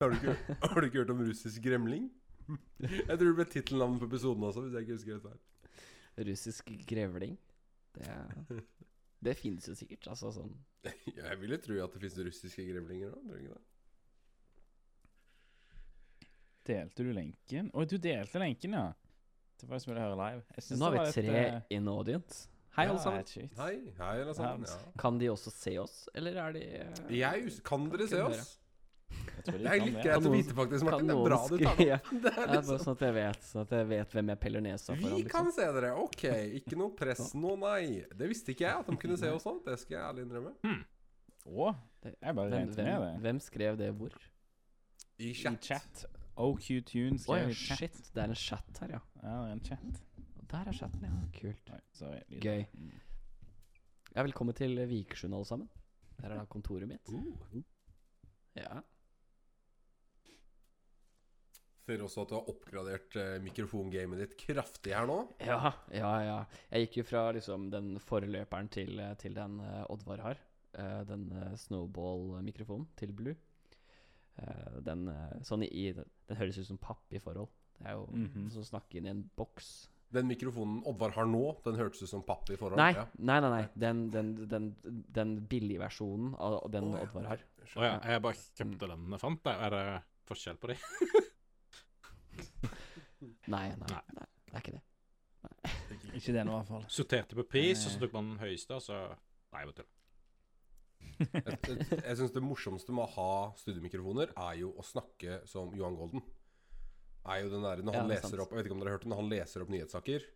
Har du ikke, har du ikke hørt om russisk gremling? Jeg tror det ble tittelnavnet på episoden også, hvis jeg ikke husker det feil. Russisk grevling. Det, er- det finnes jo sikkert. Altså sånn Jeg vil jo tro at det finnes russiske grevlinger òg, tror du ikke det? Delte du lenken? Å, du delte lenken, ja. Det var som ville høre live. Jeg Nå har vi tre et, eh, in audience. Hei, ja, alle sammen. Hei, hei alle sammen. Ja. Kan de også se oss, eller er de uh, Jeg, kan dere Kan se oss? Jeg tror de Det er litt greit å vite, faktisk, Martin. Det er bra du tar det opp. Det er bare liksom sånn at jeg vet Sånn at jeg vet hvem jeg peller nesa Vi foran. kan Liksom. se dere. Ok, ikke noe press nå, nei. Det visste ikke jeg at de kunne se oss òg. Det skal jeg ærlig innrømme. Å, jeg bare Hvem, regnet med det. hvem skrev det hvor? I I chat. chat. OQ Tunes Å ja, skrev i chat. shit. Det er en chat her, ja. Ja, det er en chat. Der er chatten, ja. Kult. Sorry. Gøy. Mm. Ja, velkommen til Vikersund, alle sammen. Der er da kontoret mitt. Uh. Ja. Ser også at du har oppgradert eh, mikrofongamet ditt kraftig her nå. Ja, ja, ja. Jeg gikk jo fra liksom den forløperen til, eh, til den eh, Oddvar har. Eh, den eh, snowball-mikrofonen til Blue. Eh, den eh, sånn i, den, den høres ut som papp i forhold. Det er jo Mhm. som å snakke inn i en boks. Den mikrofonen Oddvar har nå, den hørtes ut som papp i forhold. Nei, Ja. nei, nei. nei. Den, den, den, den billigversjonen av den oh, ja. Oddvar har. Å ja, jeg bare kjøpte den jeg fant. der. Er det forskjell på de? Nei, nei, Nei. nei. Det er ikke det. Ikke det nå, i hvert fall. Sorterte på pris, og så tok man den høyeste, og så Nei, jeg vet du. Jeg, jeg, jeg syns det morsomste med å ha studiemikrofoner, er jo å snakke som Johan Golden. Er jo den der, Når han er leser opp Jeg vet ikke om dere har hørt det, når han leser opp nyhetssaker.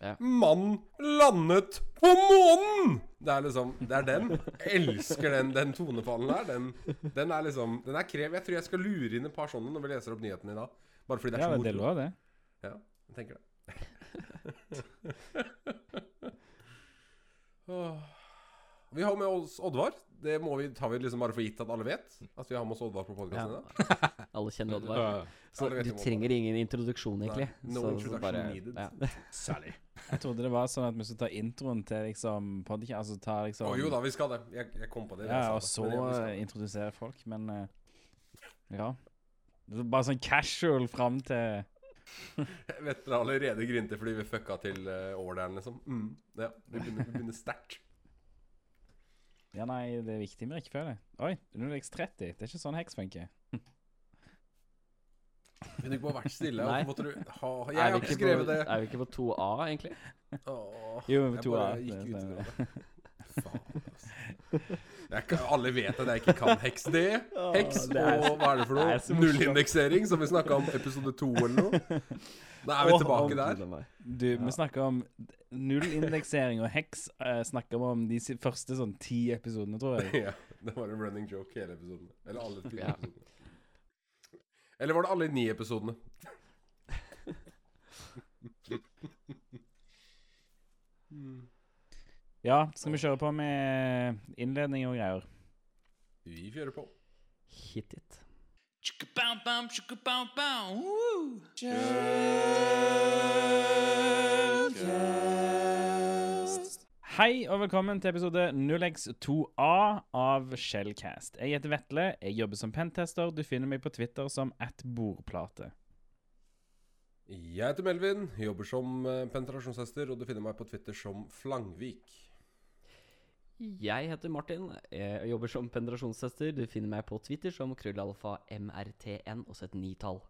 Ja. Mann landet på månen! Det er liksom Det er den. Jeg elsker den, den tonefallen der. Den, den er liksom Den er krev. Jeg tror jeg skal lure inn et par sånne når vi leser opp nyhetene i dag. Bare fordi det er Ja, så Ja, det er det. Ja, jeg tenker det. Vi har med oss Oddvar. Det må vi, tar vi liksom bare for gitt at alle vet. At vi har med oss Oddvar på podkasten i dag. Alle kjenner Oddvar. Så Alle du trenger ingen introduksjon, egentlig. Nei, no så, så introduction bare, needed. Ja. Særlig. Jeg trodde det var sånn at vi skulle ta introen til liksom podcast, altså ta liksom Å jo da, vi skal det. Jeg, jeg kom på det. Ja, og så ja, introdusere folk, men uh, Ja. Det var Bare sånn casual fram til Jeg vet dere allerede grinte fordi vi fucka til uh, orderen, liksom. Mm. Ja, vi begynner, vi begynner sterkt. Ja, nei, det er viktig med rekkefølge. Oi, nå er det X30. Det er ikke sånn heks funker. Kunne du ikke bare vært stille? Nei. Måtte du ha Jeg har ikke skrevet det. er vi ikke på 2A, egentlig? Åh, Jo, men er to bare A, gikk det ut i det. Faen, altså. Jeg kan, alle vet at jeg ikke kan heks D. Heks er- og hva er det for noe? er. Nullindeksering, som vi snakka om episode to eller noe. Da er vi Åh, tilbake der. Du, vi snakka om nullindeksering, og heks uh, snakka vi om de første sånn ti episodene, tror jeg. Ja, det var en running joke hele episoden. Eller alle Ja. episodene. Eller var det alle ni episodene? Ja, skal vi kjøre på med innledning og greier? Vi kjører på. Hit it. Hei og velkommen til episode 0x2A av Shellcast. Jeg heter Vetle, jeg jobber som pentester. Du finner meg på Twitter som at bordplate. Jeg heter Melvin, jobber som eh, penetrasjonshester, og du finner meg på Twitter som Flangvik. Jeg heter Martin, jeg jobber som penetrasjonstester. Du finner meg på Twitter som krøllalfa mrtn, også et nitall.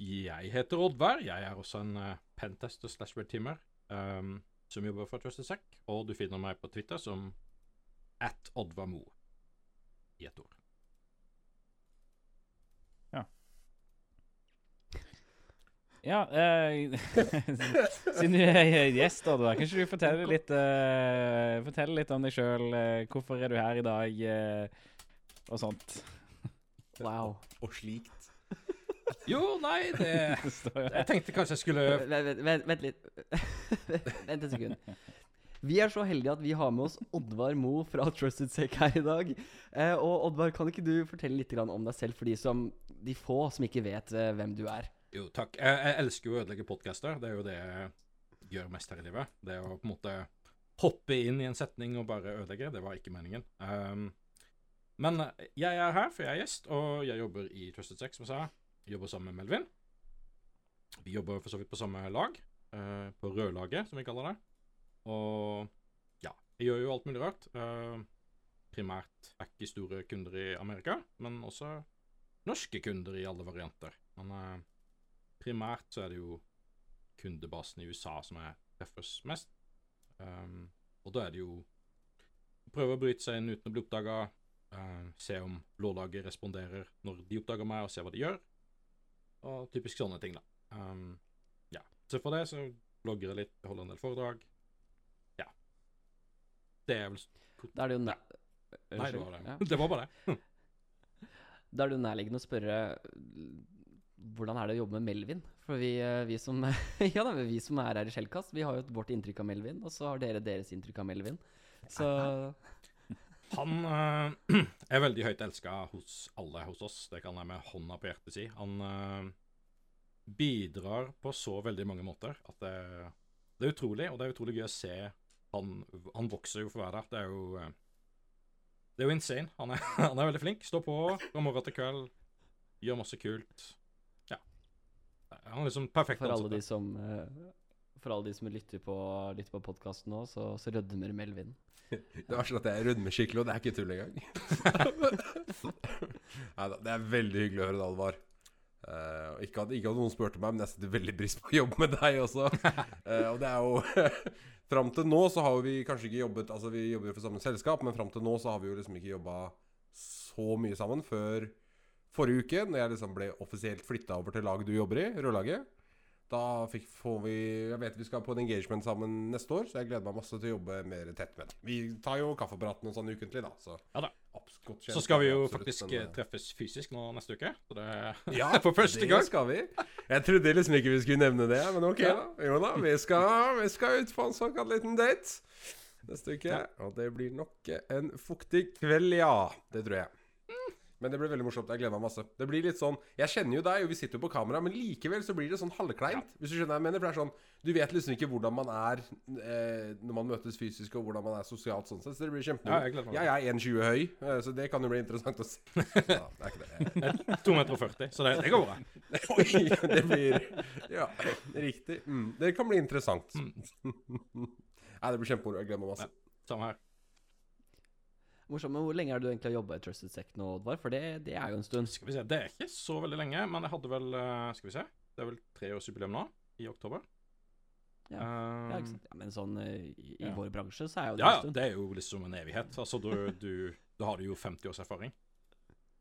Jeg heter Oddvar. Jeg er også en uh, pentester slash red um, som jobber for Trusted Sec. Og du finner meg på Twitter som at Oddvarmo i ett ord. Ja, eh, siden du er gjest, da, kan ikke du fortelle litt, eh, fortelle litt om deg sjøl? hvorfor er du her i dag, eh, og sånt? Wow. Og slikt. Jo, nei, det. Jeg tenkte kanskje jeg skulle Vent, vent, vent, litt. vent et sekund. Vi er så heldige at vi har med oss Oddvar Mo fra Trusted Sec her i dag. Eh, og Oddvar, kan ikke du fortelle litt om deg selv for de, som, de få som ikke vet eh, hvem du er? Jo, takk. Jeg, jeg elsker jo å ødelegge podkaster. Det er jo det jeg gjør mest her i livet. Det å på en måte hoppe inn i en setning og bare ødelegge. Det var ikke meningen. Um, Men jeg er her, for jeg er gjest, og jeg jobber i Trusted Sex, som jeg sa. Jeg jobber sammen med Melvin. Vi jobber for så vidt på samme lag, Uh, på rødlaget, som vi kaller det. Og ja, jeg gjør jo alt mulig rart. Uh, primært ikke store kunder i Amerika, men også norske kunder i alle varianter. Men eh, primært så er det jo kundebasen i USA som er treffes mest. Um, og da er det jo prøve å bryte seg inn uten å bli oppdaga. se om blålaget responderer når de oppdager meg, og se hva de gjør. Og typisk sånne ting, da. Um, ja. Så for det så blogger jeg litt, holder en del foredrag. Ja. Det er vel Da er det jo næ... Nei, det var det. Ja. Det var bare det. Da er det jo nærliggende å spørre hvordan er det å jobbe med Melvin? For vi, eh, vi, som, ja, vi som er her i Skjellkast, vi har jo vårt inntrykk av Melvin, og så har dere deres inntrykk av Melvin. Så Han øh, er veldig høyt elska hos alle hos oss, det kan jeg med hånda på hjertet si. Han øh, bidrar på så veldig mange måter at det, det er utrolig, og det er utrolig gøy å se han Han vokser jo for hver dag. Det er jo Det er jo insane. Han er, han er veldig flink. Står på fra morgen til kveld, gjør masse kult. Ja. Han er liksom perfekt for alle de som eh, For alle de som lytter på, lytter på podkasten nå, så, så rødmer Melvin. Det var sånn at jeg rødmer skikkelig, og det er ikke tull engang. Neida, det er veldig hyggelig å høre det, Alvar. Uh, ikke, at, ikke at noen spurte meg, men jeg setter veldig pris på å jobbe med deg også. Uh, og det er jo Fram til nå så har vi kanskje ikke jobbet Altså vi jobber jo for samme selskap, men fram til nå så har vi jo liksom ikke jobba så mye sammen før forrige uke, når jeg liksom ble offisielt flytta over til laget du jobber i, rødlaget. Da fikk, får vi Jeg vet vi skal på en engagement sammen neste år, så jeg gleder meg masse til å jobbe mer tett med det. Vi tar jo kaffepraten og sånn ukentlig, da. Så, Ja da. Absolutt, Så skal vi jo absolutt, faktisk men, eh, eh, treffes fysisk nå neste uke. Så det Ja, for første gang. skal vi. Jeg trodde liksom ikke vi skulle nevne det, men ok, Ja. da. Jo da, vi skal, vi skal ut på en såkalt liten date neste uke. Ja. Og det blir nok en fuktig kveld, ja. Det tror jeg. Men det blir veldig morsomt. Jeg gleder meg masse. Det blir litt sånn Jeg kjenner jo deg, og vi sitter jo på kamera, men likevel så blir det sånn halvkleint. Hvis du skjønner hva jeg mener. For det er sånn Du vet liksom ikke hvordan man er eh, når man møtes fysisk, og hvordan man er sosialt sånn sett. Så det blir Ja, kjempemoro. jeg jeg er 1,20 høy, eh, så det kan jo bli interessant å se. Ja, det er ikke det. 2,40 meter, så det, det går bra. Oi, det blir Ja, riktig. Mm, det kan bli interessant. Mm. Nei, det blir kjempemoro. Jeg gleder meg masse. Samme her. Morsomt, men Hvor lenge har du egentlig jobba i Trusted Sec nå, Oddvar? For det, det er jo en stund. Skal vi se, Det er ikke så veldig lenge, men jeg hadde vel eh, Skal vi se. Det er vel treårsjubileum nå, i oktober. Ja. Um, Ja, ikke sant? Ja, men sånn eh, i, i ja. vår bransje så er jo det ja, en ja, det er jo liksom en evighet. Altså, du, du, da har du jo 50 års erfaring.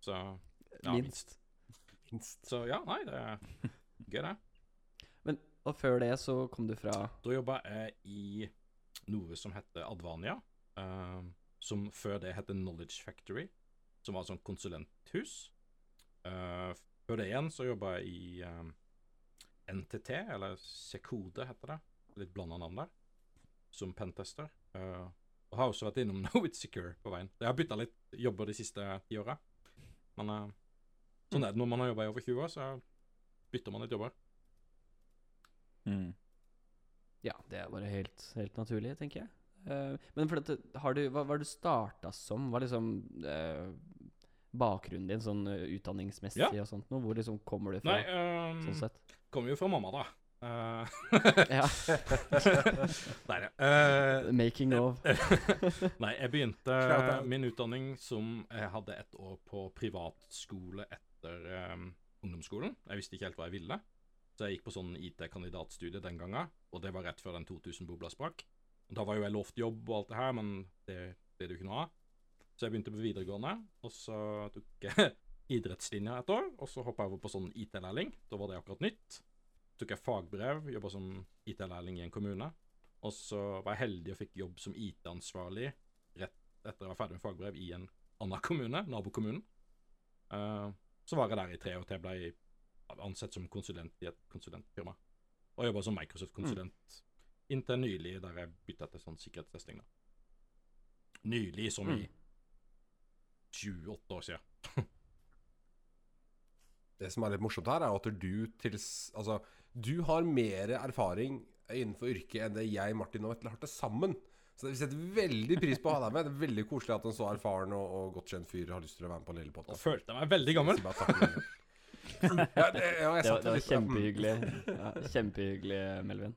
Så ja, Minst. Minst. Så ja, nei, det er gøy, det. Men, og før det så kom du fra Da jobba jeg i noe som heter Advania. eh, som før det het Knowledge Factory, som var et sånt konsulenthus. Uh, før det igjen så jobba jeg i eh, NTT, eller Sekode heter det. Litt blanda navn der. Som pentester. Uh, og har også vært innom Know It Secure på veien. Jeg har bytta litt jobber de siste ti åra. Men uh, sånn er det når man har jobba i over 20 år, så bytter man litt jobber. Mm. Ja, det er bare helt, helt naturlig, tenker jeg. Eh, men for dette, har du, hva var det du starta som? Hva er liksom eh, bakgrunnen din, sånn eh, utdanningsmessig Ja. og sånt? Noe? Hvor liksom kommer du fra, Nei, um, sånn sett? kommer jo fra mamma, da. Eh, Ja. Nei da. Eh, Making of. Nei, jeg begynte min utdanning som Jeg hadde et år på privatskole etter um, ungdomsskolen. Jeg visste ikke helt hva jeg ville, så jeg gikk på sånn IT-kandidatstudie den gangen. Og det var rett før den 2000-bobla sprakk. Da var jo jeg lovt jobb og alt det her, men det ble det jo ikke noe av. Så jeg begynte på videregående, og så tok jeg idrettslinja et år. Og så hoppa jeg over på sånn IT-lærling. Da var det akkurat nytt. Så Tok jeg fagbrev, jobba som IT-lærling i en kommune. Og så var jeg heldig og fikk jobb som IT-ansvarlig rett etter jeg var ferdig med fagbrev i en annen kommune, nabokommunen. Uh, så var jeg der i tre år til jeg ble ansett som konsulent i et konsulentfirma. Og jobba som Microsoft-konsulent inntil nylig, der jeg bytta til sånn sikkerhetstesting. da. Nylig, som i Mm. 28 år siden. Det som er litt morsomt her, er at du til Altså, du har mer erfaring innenfor yrket enn det jeg, Martin og Vetle har til sammen. Så vi setter veldig pris på å ha deg med. Det er veldig koselig at en så erfaren og, og godt kjent fyr har lyst til å være med på en lille podkast. følte meg veldig gammel. Ja, det, ja, jeg Det var, det var kjempehyggelig. Ja, kjempehyggelig, Melvin.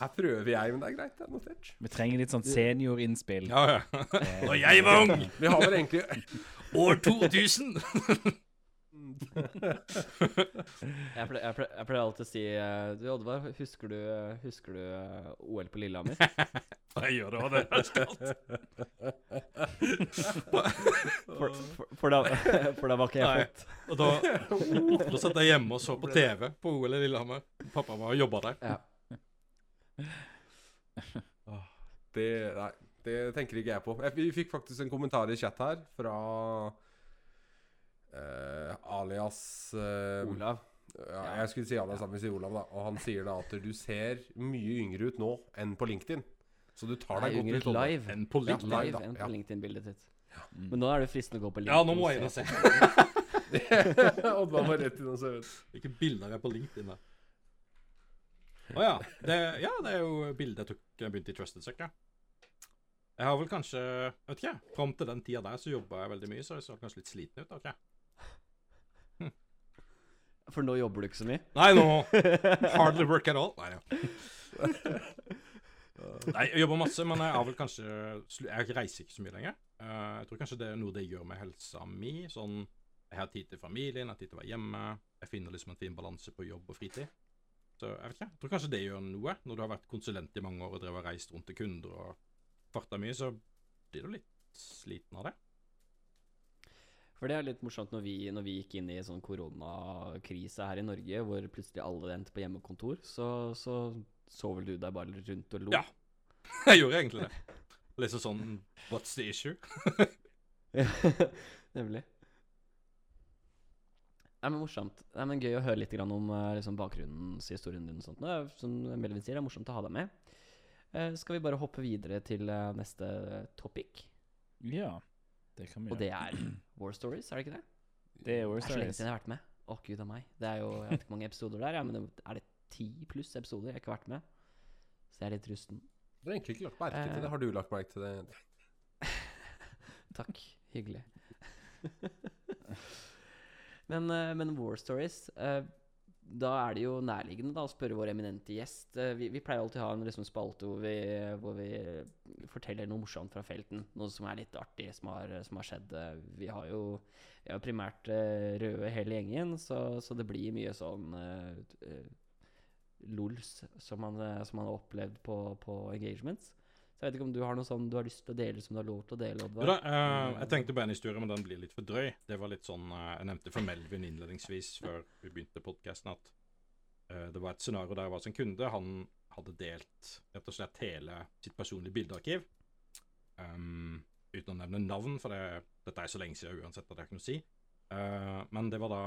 Her prøver jeg, men det er greit. Det er notert. Vi trenger litt sånn seniorinnspill. Ja, ja. Eh, Når jeg var ung, Vi har vel egentlig år 2000 Jeg pleier, jeg pleier, jeg pleier alltid å si eh, Du, Oddvar, husker du, husker du eh, OL på Lillehammer? Jeg gjør det òg, det. er. For, for, for, da, for da var ikke jeg Nei. født. Og da, da satt jeg hjemme og så på TV på OL i Lillehammer. Pappa var og jobba der. Ja. Det, nei, det tenker ikke jeg på. Jeg, vi fikk faktisk en kommentar i chat her fra eh, alias eh, Olav. Ja, jeg skulle si alias, men vi sier Olav, da. Og han sier da at du ser mye yngre ut nå enn på LinkedIn. Så du tar deg godt yngre ut. Live. enn på Ja, LinkedIn. live, Live da. enn Ja. på LinkedIn-bildet ditt. Mm. Men nå er det fristende å gå på LinkedIn. Ja, nå må jeg inn og se. Oddvar var rett inn og se. ut. Hvilke bilder er på LinkedIn der? Å ja. Det, ja, det er jo bildet jeg tok jeg begynte i Trusted Sucker. Jeg har vel kanskje Vet ikke. Fram til den tida der så jobba jeg veldig mye, så jeg så kanskje litt sliten ut. ok? For nå jobber du ikke så mye. Nei, nå Hardly work at all. Nei, ja. Nei, jeg jobber masse, men jeg har vel kanskje Jeg reiser ikke så mye lenger. Eh, jeg tror kanskje det er noe det gjør med helsa mi. Sånn Jeg har tid til familien, jeg har tid til å være hjemme. Jeg finner liksom en fin balanse på jobb og fritid. Så jeg vet ikke. Jeg tror kanskje det gjør noe. Når du har vært konsulent i mange år og drevet og reist rundt til kunder og farta mye, så blir du litt sliten av det. For det er litt morsomt når vi, når vi gikk inn i sånn koronakrise her i Norge, hvor plutselig alle endte på hjemmekontor, så, så så vel du deg bare rundt og lo. Ja. Jeg gjorde egentlig det. Litt sånn What's the issue? Nemlig. Nei, men morsomt. Nei, men Gøy å høre litt grann om eh, liksom, bakgrunnshistorien din. og sånt. Nå, som Melvin sier, det er morsomt å ha deg med. Eh, skal vi bare hoppe videre til eh, neste topic? Ja, det kan vi Og det er War Stories, er det ikke det? Det er War Det er så lenge Stories. siden jeg har vært med. Å, gud a meg. Det er jo, Jeg vet ikke hvor mange episoder der, er, ja, men det, er det ti pluss episoder jeg ikke har vært med? Så jeg er litt rusten. Du har egentlig ikke lagt merke til det. Har du lagt merke til det? Takk. Hyggelig. men, eh, men War Stories eh, Da er det jo nærliggende da å spørre vår eminente gjest. Eh, vi, vi pleier alltid å ha en liksom, spalte hvor vi, hvor vi forteller noe morsomt fra felten. Noe som er litt artig, som har, som har skjedd. Vi har jo vi har primært røde hele gjengen, så, så det blir mye sånn uh, uh, lols som man, som man har opplevd på, på engagements. Så jeg vet ikke om du har noe sånn du har lyst til å dele som du har lov til å dele, Oddvar? da, uh, jeg tenkte på en historie, men den blir litt for drøy. Det var litt sånn uh, Jeg nevnte for Melvin innledningsvis før vi begynte podkasten at uh, det var et scenario der jeg var som kunde. Han hadde delt rett og slett hele sitt personlige bildearkiv. Um, uten å nevne navn, for det, dette er så lenge siden uansett at jeg ikke noe å si. Eh, men det var da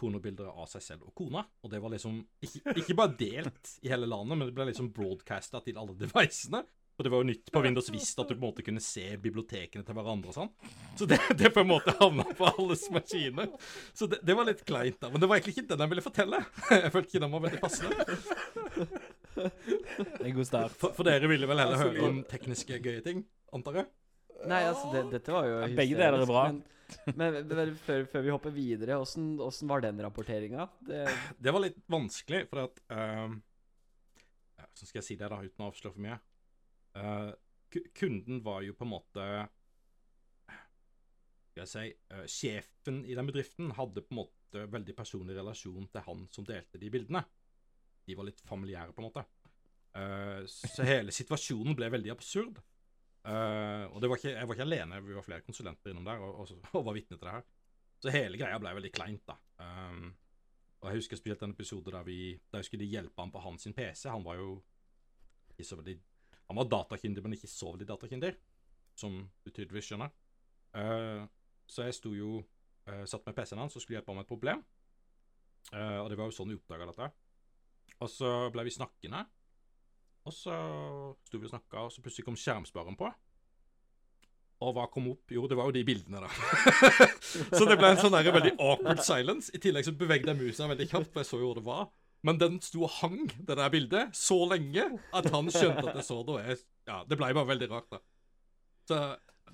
pornobilder av seg selv og kona. Og det var liksom ikke, ikke bare delt i hele landet, men det ble liksom broadcasta til alle devicene. Og det var jo nytt på Windows Vista at du på en måte kunne se bibliotekene til hverandre og sånn. Så det, det på en måte havna på alles maskiner. Så det, det var litt kleint, da. Men det var egentlig ikke den jeg ville fortelle. Jeg følte ikke den var veldig passende. En god start. For, for dere ville vel heller høre om tekniske, gøye ting, antar jeg? Nei, altså, det, dette var jo Ja, begge deler er bra. Men, men, men før, før vi hopper videre, åssen var den rapporteringa? Det, Det var litt vanskelig, for at ehm, ja, Hvordan skal jeg si det, da, uten å avsløre for mye? Ku- kunden var jo på en måte Skal jeg si uh, Sjefen i den bedriften hadde på en måte veldig personlig relasjon til han som delte de bildene. De var litt familiære, på en måte. Uh, så hele situasjonen ble veldig absurd. Og det var ikke, jeg var ikke alene, vi var flere konsulenter innom der og, og, og var vitne til det her. Så hele greia ble veldig kleint, da. Um, og jeg husker spesielt en episode der vi Der skulle hjelpe han på hans PC. Han var jo ikke så veldig Han var datakinder, men ikke så veldig datakyndig, som du tydeligvis skjønner. Uh, så jeg sto jo uh, satt med PC-en hans og skulle hjelpe ham med et problem. Uh, og det var jo sånn vi oppdaga dette. Og så ble vi snakkende. Og så sto vi og snakka, og så plutselig kom skjermspareren på. Og hva kom opp? Jo, det var jo de bildene, da. så det ble en sånn veldig awkward silence. I tillegg så bevegde jeg musa veldig kjapt, for jeg så jo hvor det var. Men den sto og hang, det der bildet, så lenge at han skjønte at jeg så det. og jeg- Ja, det ble bare veldig rart, da. Så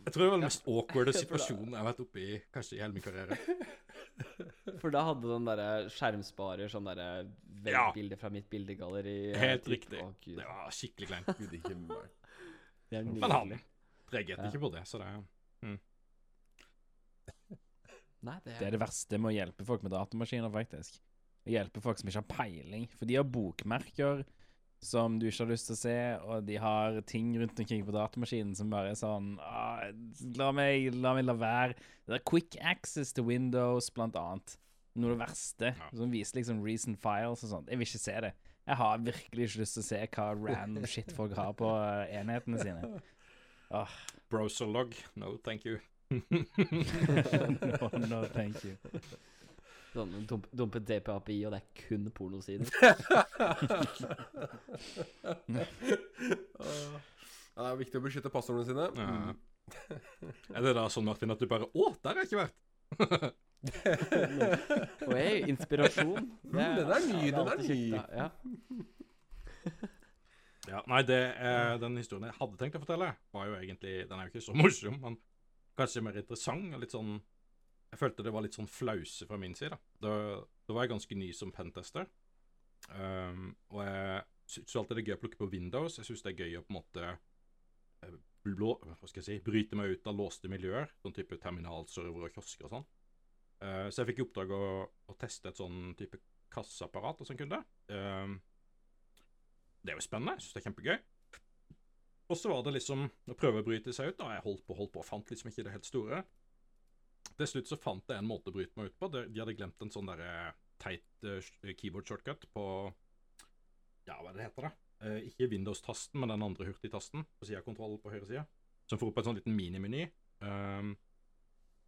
jeg tror det var den mest awkwarde situasjonen jeg har vært oppe i kanskje i hele min karriere. For da hadde den derre skjermsparer sånn derre Ja. fra mitt bildegalleri. Helt riktig. Å, Gud. Det var skikkelig kleint. Er Men han reagerte Ja. ikke på det, så det Nei, det Det er det verste med å hjelpe folk med datamaskiner, faktisk. Å hjelpe folk som ikke har peiling. For de har bokmerker som du ikke har lyst til å se, og de har ting rundt omkring på datamaskinen som bare er sånn ah, la, meg, la meg la være. Det er quick access til Windows, blant annet. Noe av det verste. Ja. Som viser liksom recent files og sånt. Jeg vil ikke se det. Jeg har virkelig ikke lyst til å se hva random shit folk har på eh, enhetene sine. Åh, Browserlog, no thank you. no, no, thank you. Sånn dump, dumpet DP-API, og det er kun pornosider. Ja, det er viktig å beskytte passordene sine. Ja. Er det da sånn, Martin, at du bare Å, der har jeg ikke vært! Oi, inspirasjon. Det Mm, den er ny, ja, den er ny. Ja. Ja, nei, det, eh, den historien jeg hadde tenkt å fortelle, var jo egentlig Den er jo ikke så morsom, men kanskje mer interessant. og litt sånn Jeg følte det var litt sånn flause fra min side. Da, da var jeg ganske ny som pentester. Um, og jeg syns alltid det er gøy å plukke på Windows. Jeg syns det er gøy å på en måte eh, blå, hva skal jeg si, bryte meg ut av låste miljøer. Sånn type terminalserver og kiosker og sånn. Uh, så jeg fikk i oppdrag å, å teste et sånn type kasseapparat hos en kunde. Um, det er jo spennende. Jeg syns det er kjempegøy. Og så var det liksom å prøve å bryte seg ut. da Jeg holdt på holdt på og fant liksom ikke det helt store. Til slutt så fant jeg en måte å bryte meg ut på. De de hadde glemt en sånn derre teit eh, keyboard shortcut på Ja, hva er det det heter, da? Eh, ikke Windows-tasten, men den andre hurtigtasten på sida av kontrollen på høyre side. Som får opp en sånn liten minimeny. Um,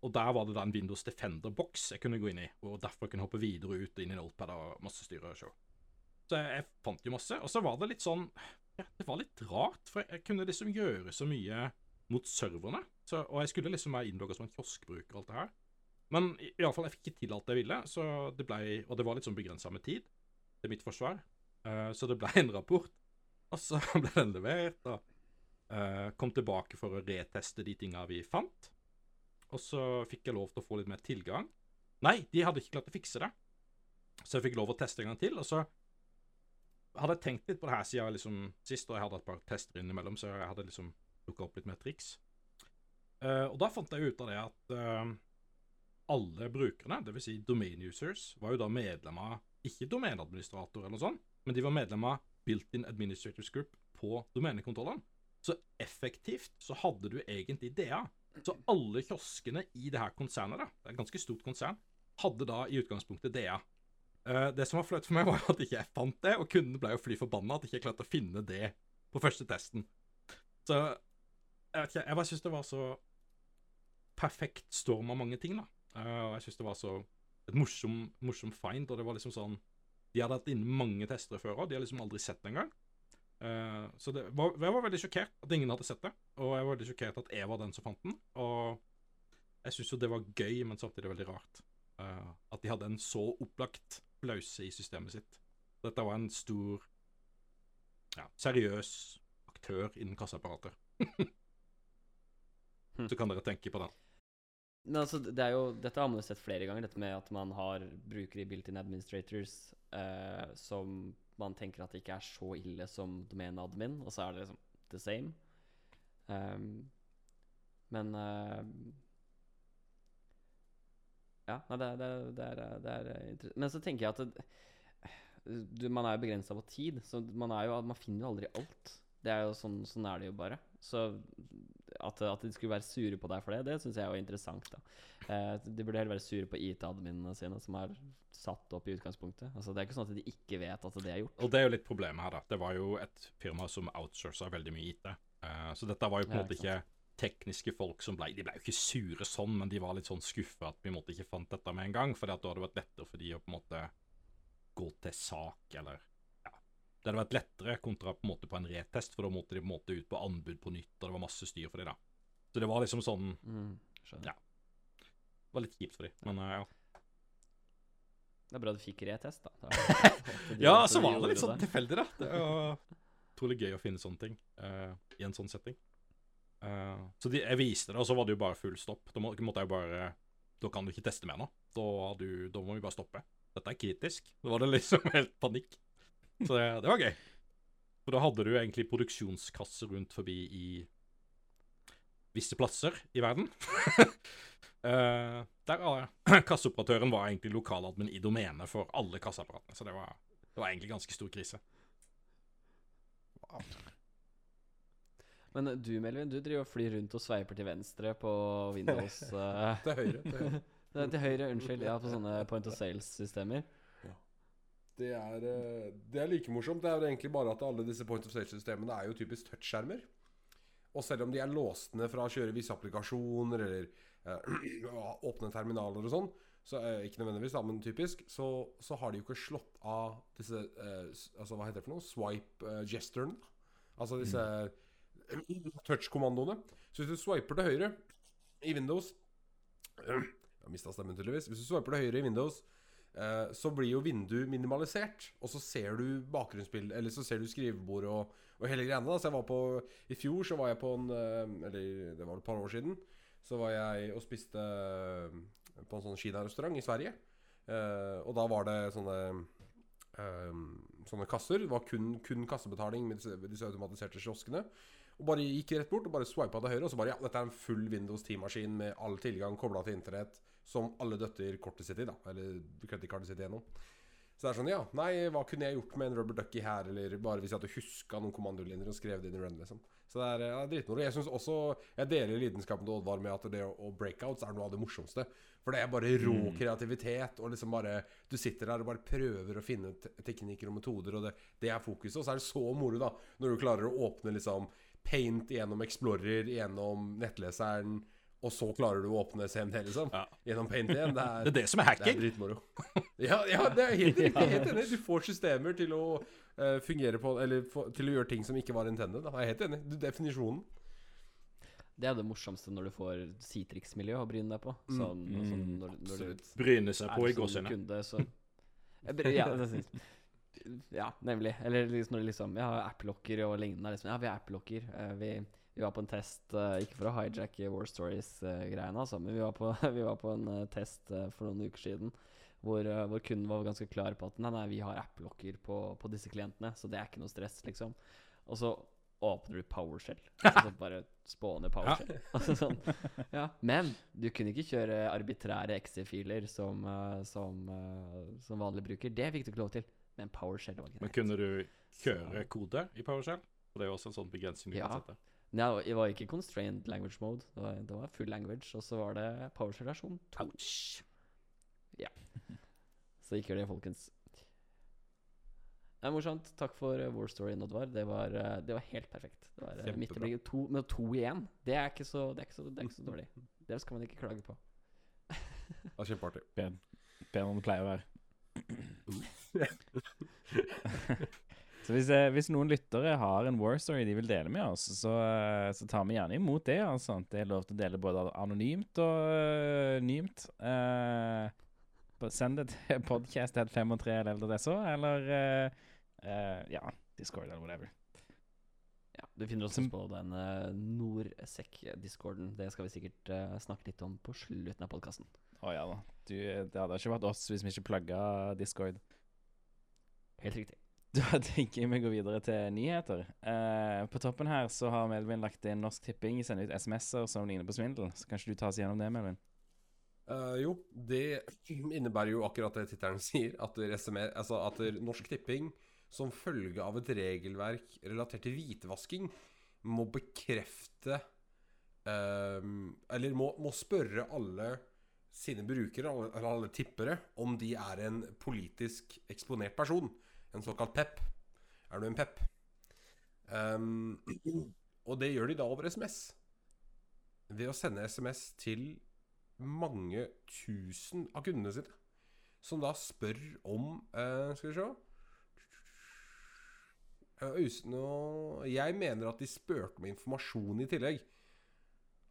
og der var det da en Windows Defender-boks jeg kunne gå inn i, og derfor kunne hoppe videre ut og inn i Notepad og masse styre og show. Så jeg, jeg fant jo masse. Og så var det litt sånn ja, Det var litt rart, for jeg kunne liksom gjøre så mye mot serverne. Så, og jeg skulle liksom være innlogga som en kioskbruker og alt det her. Men iallfall, jeg fikk ikke til alt jeg ville, så det ble, og det var litt sånn begrensa med tid til mitt forsvar. Uh, så det ble en rapport, og så ble den levert, og uh, kom tilbake for å reteste de tinga vi fant. Og så fikk jeg lov til å få litt mer tilgang. Nei, de hadde ikke klart å fikse det. Så jeg fikk lov å teste en gang til, og så hadde jeg tenkt litt på det her siden liksom, sist, og jeg hadde et par tester innimellom, så jeg hadde liksom plukka opp litt mer triks. Uh, og da fant jeg ut av det at uh, alle brukerne, dvs. Si domain users, var jo da medlemmer ikke domenadministrator eller noe sånt, men de var medlemmer built-in administrators group på domenekontrollene. Så effektivt så hadde du egentlig DA. Så alle kioskene i det her konsernet, da, det er et ganske stort konsern, hadde da i utgangspunktet DA. Uh, det som var flaut for meg, var at ikke jeg fant det, og kundene ble jo fly forbanna at jeg ikke klarte å finne det på første testen. Så jeg vet ikke, jeg bare syns det var så perfekt storm av mange ting, da. Eh, og jeg syns det var så et morsom, morsom find, og det var liksom sånn De hadde hatt inne mange testere før òg, de har liksom aldri sett det engang. Uh, så det var, jeg var veldig sjokkert at ingen hadde sett det, og jeg var veldig sjokkert at jeg var den som fant den. Og jeg syns jo det var gøy, men samtidig veldig rart. Uh, at de hadde en så opplagt flause i systemet sitt. Dette var en stor, ja, seriøs aktør innen kasseapparater. Så kan dere tenke på den. Men altså, det er jo, dette har man jo sett flere ganger, dette med at man har brukere i built-in administrators eh, som man tenker at det ikke er så ille som domeneadmin, og så er det liksom the same. Um, men uh, Ja, nei, det, det, det er, det er interessant. Men så tenker jeg at du, man er jo begrensa på tid, så man, jo, man finner jo aldri alt. Det er jo sånn, sånn er det jo bare. Så at, at de skulle være sure på deg for det, det syns jeg er interessant. da eh, De burde heller være sure på IT-adminene sine, som er satt opp i utgangspunktet. Altså Det er ikke sånn at de ikke vet at det er gjort. Og det er jo litt problemet her, da. Det var jo et firma som outsourca veldig mye IT. Eh, så dette var jo på en Ja, måte ikke tekniske folk som ble De ble jo ikke sure sånn, men de var litt sånn skuffa at vi måtte ikke fant dette med en gang, for da hadde det vært lettere for de å på en måte gå til sak, eller. Det hadde vært lettere kontra på en måte på en retest, for da måtte de på en måte ut på anbud på nytt, og det var masse styr for de da. Så det var liksom sånn Mm. Ja. Det var litt kjipt for de, men eh, ja. Det er bra du fikk retest, da. da. Ja, så var det litt sånn tilfeldig, da. Det var utrolig gøy å finne sånne ting uh, i en sånn setting. Uh, så de, jeg viste det, og så var det jo bare full stopp. Da må, måtte jeg jo bare Da kan du ikke teste mer nå. Da, du, da må vi bare stoppe. Dette er kritisk. Da var det liksom helt panikk. Så det, det var gøy. For da hadde du egentlig produksjonskasser rundt forbi i visse plasser i verden. uh, der uh, Kasseoperatøren var egentlig lokaladmin i domenet for alle kasseapparatene. Så det var, det var egentlig ganske stor krise. Men du, Melvin, du driver og flyr rundt og sveiper til venstre på Windows. uh, Til høyre. Til høyre. til høyre, unnskyld. Ja, på sånne point of sales-systemer. Det er, eh, det er like morsomt. Det er egentlig bare at alle disse point of stage-systemene er jo typisk touchskjermer. Og selv om de er låst ned fra å kjøre visse applikasjoner eller øh, åpne terminaler og sånn, så øh, ikke nødvendigvis, da, men typisk, så, så har de jo ikke slått av disse øh, Altså, hva heter det for noe? Swipe-gesturen. altså disse touch-kommandoene. Så hvis du swiper til høyre i Windows Jeg har mista stemmen, tydeligvis. Hvis du swiper til høyre i Windows, så blir jo vinduet minimalisert. Og så ser du bakgrunnsbildet Eller så ser du skrivebordet og, og hele greiene. Da. Så jeg var på I fjor så var jeg på en eh, Eller det var et par år siden. Så var jeg og spiste eh, på en sånn kinarestaurant i Sverige. Eh, og da var det sånne eh, Sånne kasser. Det var kun, kun kassebetaling med disse, disse automatiserte kioskene. Og bare gikk rett bort og bare swipa til høyre. Og så bare ja, dette er en full Windows 10-maskin med all tilgang kobla til internett som alle døtter kortet sitt i, da. Eller kredittkortet sitt igjennom. Så det er sånn, ja, nei, hva kunne jeg gjort med en rubber ducky her, eller bare hvis jeg hadde huska noen kommandolinjer og skrev det inn i run, liksom. Så det er ja, dritmoro. Jeg synes også Jeg deler lidenskapen til Oddvar med at det å, breakouts er noe av det morsomste. For det er bare rå kreativitet, og liksom bare Du sitter der og bare prøver å finne teknikker og metoder, og det, det er fokuset. Og så er det så moro, da, når du klarer å åpne liksom Paint gjennom Explorer, gjennom nettleseren, og så klarer du å åpne CMD, liksom. Ja. Gjennom Paint igjen. Det er, Det er det som er det er hacking. dritmoro. Ja, ja, det er helt riktig. Helt enig. Du får systemer til å uh, fungere på Eller for, til å gjøre ting som ikke var intended. Da. Jeg er helt enig. Du, definisjonen. Det er det morsomste når du får Citrix-miljø å bryne deg på. Sånn, Mm. sånn når, når du Bryne seg er på i sånn gåsehudene. ja, ja, nemlig. Eller liksom når det liksom Ja, app-locker og lignende. er Liksom, ja, vi har app-locker. Eh, vi, vi var på en test, eh, ikke for å hijacke War Stories-greiene, altså, men vi var på, vi var på en eh, test eh, for noen uker siden hvor, eh, hvor kunden var ganske klar på at nei, nei, vi har app-lokker på, på disse klientene, så det er ikke noe stress, liksom. Og så åpner du PowerShell. Altså, så bare spåner PowerShell. Altså sånn. ja. Men du kunne ikke kjøre arbitrære XE-filer som, eh, som, eh, som vanlig bruker. Det fikk du ikke lov til. Men PowerShell var greit. Men kunne du kjøre kode i PowerShell? Det er jo også en sånn begrensning du Ja. kan sette. Nei, det var ikke constrained language mode. Det var, det var full language, og så var det PowerShell versjon 2. Ja. Så ikke gjør det, folkens. Det er morsomt. Takk for War Story, Oddvar. Det var, eh, det var helt perfekt. Det var Kjempebra. midt i blinken. To, med to igjen. Det er ikke så, det er ikke så, det er ikke så dårlig. Det skal man ikke klage på. Det var kjempeartig. Bedre enn det pleier å være. så hvis, eh, hvis noen lyttere har en war story de vil dele med oss, så, eh, så tar vi gjerne imot det. Altså. Det er lov til å dele både anonymt og uh, nymt. Eh, send det til podcast.5og3level.so, eller eh, ja, Discord eller whatever. Ja, Du finner oss på den uh, Norsec-discorden. Det skal vi sikkert uh, snakke litt om på slutten av podkasten. Å ja da. Du, det hadde ikke vært oss hvis vi ikke plugga Discord. Helt riktig. Da tenker jeg vi går videre til nyheter. Eh, på toppen her så har Melvin lagt inn Norsk Tipping sender ut SMS-er som ligner på svindel. Så kanskje du tar oss gjennom det, Melvin? Uh, jo, det innebærer jo akkurat det tittelen sier. At, SMS, altså at Norsk Tipping, som følge av et regelverk relatert til hvitvasking, må bekrefte uh, Eller må, må spørre alle sine brukere, alle, alle tippere, om de er en politisk eksponert person. En såkalt PEP. Er du en PEP? Um, og det gjør de da over SMS. Ved å sende SMS til mange tusen av kundene sine. Som da spør om uh, Skal vi se Jeg mener at de spurte om informasjon i tillegg.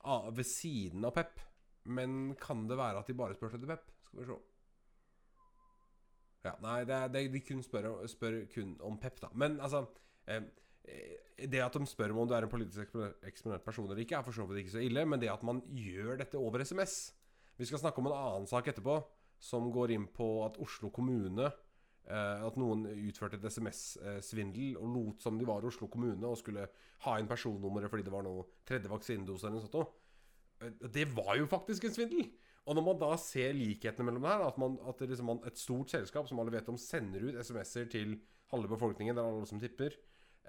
Ah, ved siden av Pep. Men kan det være at de bare spurte etter Pep? Skal vi se. Ja, nei, det er, det, de kun spør, spør kun om pep, da. Men altså eh, eh, Det at de spør om du er en politisk eksponert- person eller ikke, er for så vidt ikke så ille. Men det at man gjør dette over SMS Vi skal snakke om en annen sak etterpå som går inn på at Oslo kommune eh, At noen utførte et SMS-svindel og lot som de var Oslo kommune og skulle ha inn personnummeret fordi det var noe tredje vaksinedose eller noe sånt. Eh, Det var jo faktisk en svindel! Og når man da ser likhetene mellom det her, at, man, at liksom man, et stort selskap som alle vet om, sender ut SMS-er til halve befolkningen, det er alle som tipper,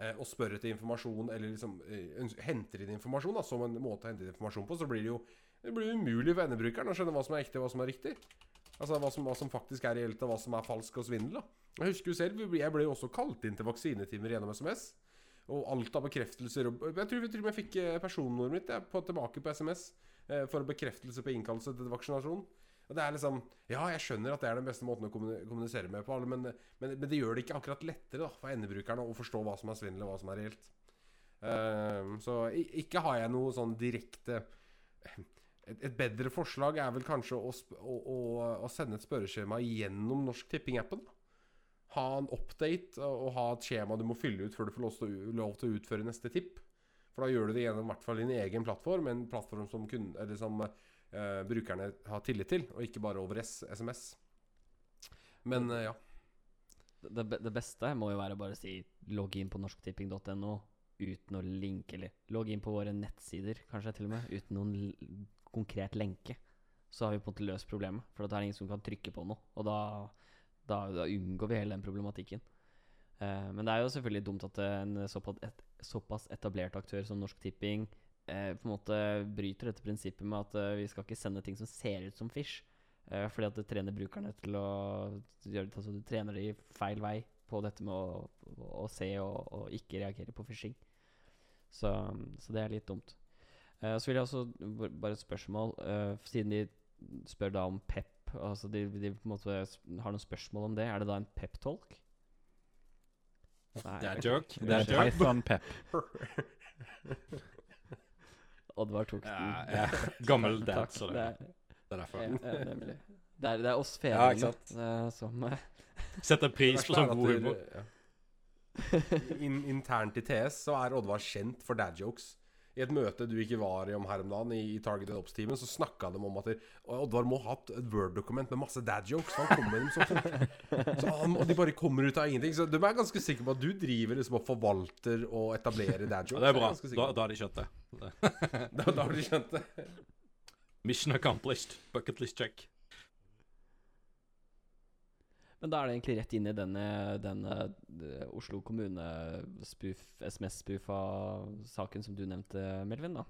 eh, og spør etter informasjon, eller liksom eh, henter inn informasjon da, som en måte å hente inn informasjon på, så blir det jo det blir umulig for endebrukeren å skjønne hva som er ekte og hva som er riktig. Altså hva som, hva som faktisk er reelt, og hva som er falsk og svindel. da Jeg husker jo selv, jeg ble jo også kalt inn til vaksinetimer gjennom SMS. Og alt av bekreftelser og Jeg tror vi til og med fikk eh, personnummeret mitt jeg, på, tilbake på SMS eh, for bekreftelse på innkallelse til vaksinasjon. Og det er liksom Ja, jeg skjønner at det er den beste måten å kommunisere med på, alle, men, men, men det gjør det ikke akkurat lettere da for endebrukerne å forstå hva som er svindel, og hva som er reelt. Uh, så ikke har jeg noe sånn direkte et, et bedre forslag er vel kanskje å, å, å, å sende et spørreskjema gjennom Norsk Tipping-appen. Ha en update og, ha et skjema du må fylle ut før du får lov til å utføre neste tipp. For da gjør du det gjennom hvert fall din egen plattform, en plattform som, kun, eller som uh, brukerne har tillit til, og ikke bare over SMS. Men uh, ja. Det, det beste må jo være å bare si logg inn på norsktipping.no uten å linke, eller logg inn på våre nettsider, kanskje til og med, uten noen konkret lenke. Så har vi på en måte løst problemet, for da er det ingen som kan trykke på noe. Og da, da, da unngår vi hele den problematikken. Eh, men det er jo selvfølgelig dumt at en såpass, etablert aktør som Norsk Tipping eh, på en måte bryter dette prinsippet med at eh, vi skal ikke sende ting som ser ut som fish. Fordi at det trener brukerne til å gjøre det, altså Du trener de feil vei på dette med å, å, se og, og ikke reagere på phishing. Så, så det er litt dumt. Så vil jeg også Bare et spørsmål. siden de spør da om pep Altså de, de på en måte har noen spørsmål om det. Er det da en pep-tolk? Nei. Det er joke. Det er Python Pep. Oddvar tok den. Ja, ja. Gammel dad, Det det, er, det er derfor. ja, ja, nemlig. Det er, det er oss fedrene eh, som uh, Setter pris på sånn god humor. ja. In, internt i TS så er Oddvar kjent for dad jokes. I et møte du ikke var i om her om dagen, i, i Targeted Ops-teamet, så snakka de om at Oddvar må ha et et Word-dokument med masse dad jokes. Han kommer med dem så fort. Så han, og de bare kommer ut av ingenting. Så de er ganske sikre på at du driver liksom og forvalter og etablerer dad jokes. Ja, det er bra. Er Da, da har de skjønt det. da, da har de skjønt det. Mission accomplished. Bucket list check. Men da er det egentlig rett inn i denne, eh, Oslo kommune-spoof, SMS-spoofa saken som du nevnte, Melvin, da.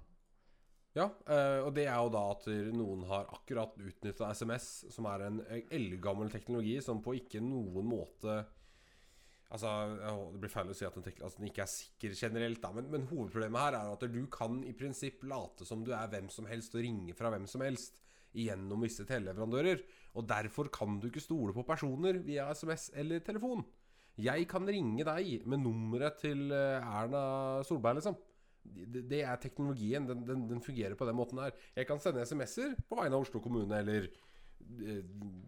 Ja, eh, og det er jo da at noen har akkurat utnytta SMS, som er en eldgammel teknologi som på ikke noen måte Altså, Det blir feil å si at den, altså, den ikke er sikker generelt, da, men, men hovedproblemet her er at du kan i prinsipp late som du er hvem som helst og ringe fra hvem som helst gjennom visse teleleverandører. Og derfor kan du ikke stole på personer via SMS eller telefon. Jeg kan ringe deg med nummeret til eh, Erna Solberg, liksom. Det, er teknologien. Den, den, den fungerer på den måten her. Jeg kan sende SMS-er på vegne av Oslo kommune eller eh,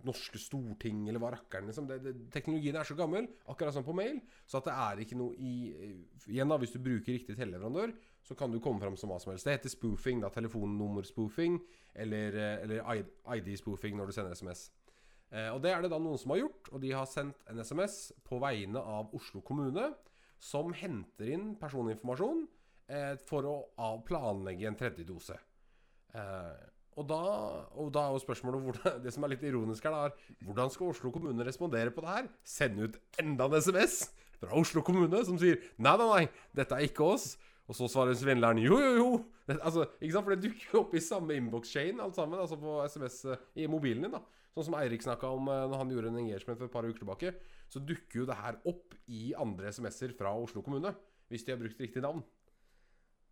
norske storting eller hva rakkeren liksom. det, det, Teknologien er så gammel, akkurat som på mail, så at det er ikke noe i eh, Igjen, da, hvis du bruker riktig teleleverandør, så kan du komme fram som hva som helst. Det heter spoofing, da. Telefonnummerspoofing eller, eh, eller ID-spoofing når du sender SMS. Eh, og det er det da noen som har gjort, og de har sendt en SMS på vegne av Oslo kommune, som henter inn personinformasjon eh, for å planlegge en tredje dose. Eh, og da, og da er jo spørsmålet hvordan, Det som er litt ironisk her, da, er hvordan skal Oslo kommune respondere på det her? Sende ut enda en SMS fra Oslo kommune som sier nei, nei, nei, dette er ikke oss. Og så svarer svindleren jo, jo, jo. Det, altså, ikke sant? For det dukker jo opp i samme inbox-chain alt sammen, altså på SMS eh, i mobilen din. da Sånn som Eirik snakka om eh, når han gjorde en engagement for et par uker tilbake. Så dukker jo det her opp i andre SMS-er fra Oslo kommune, hvis de har brukt riktig navn.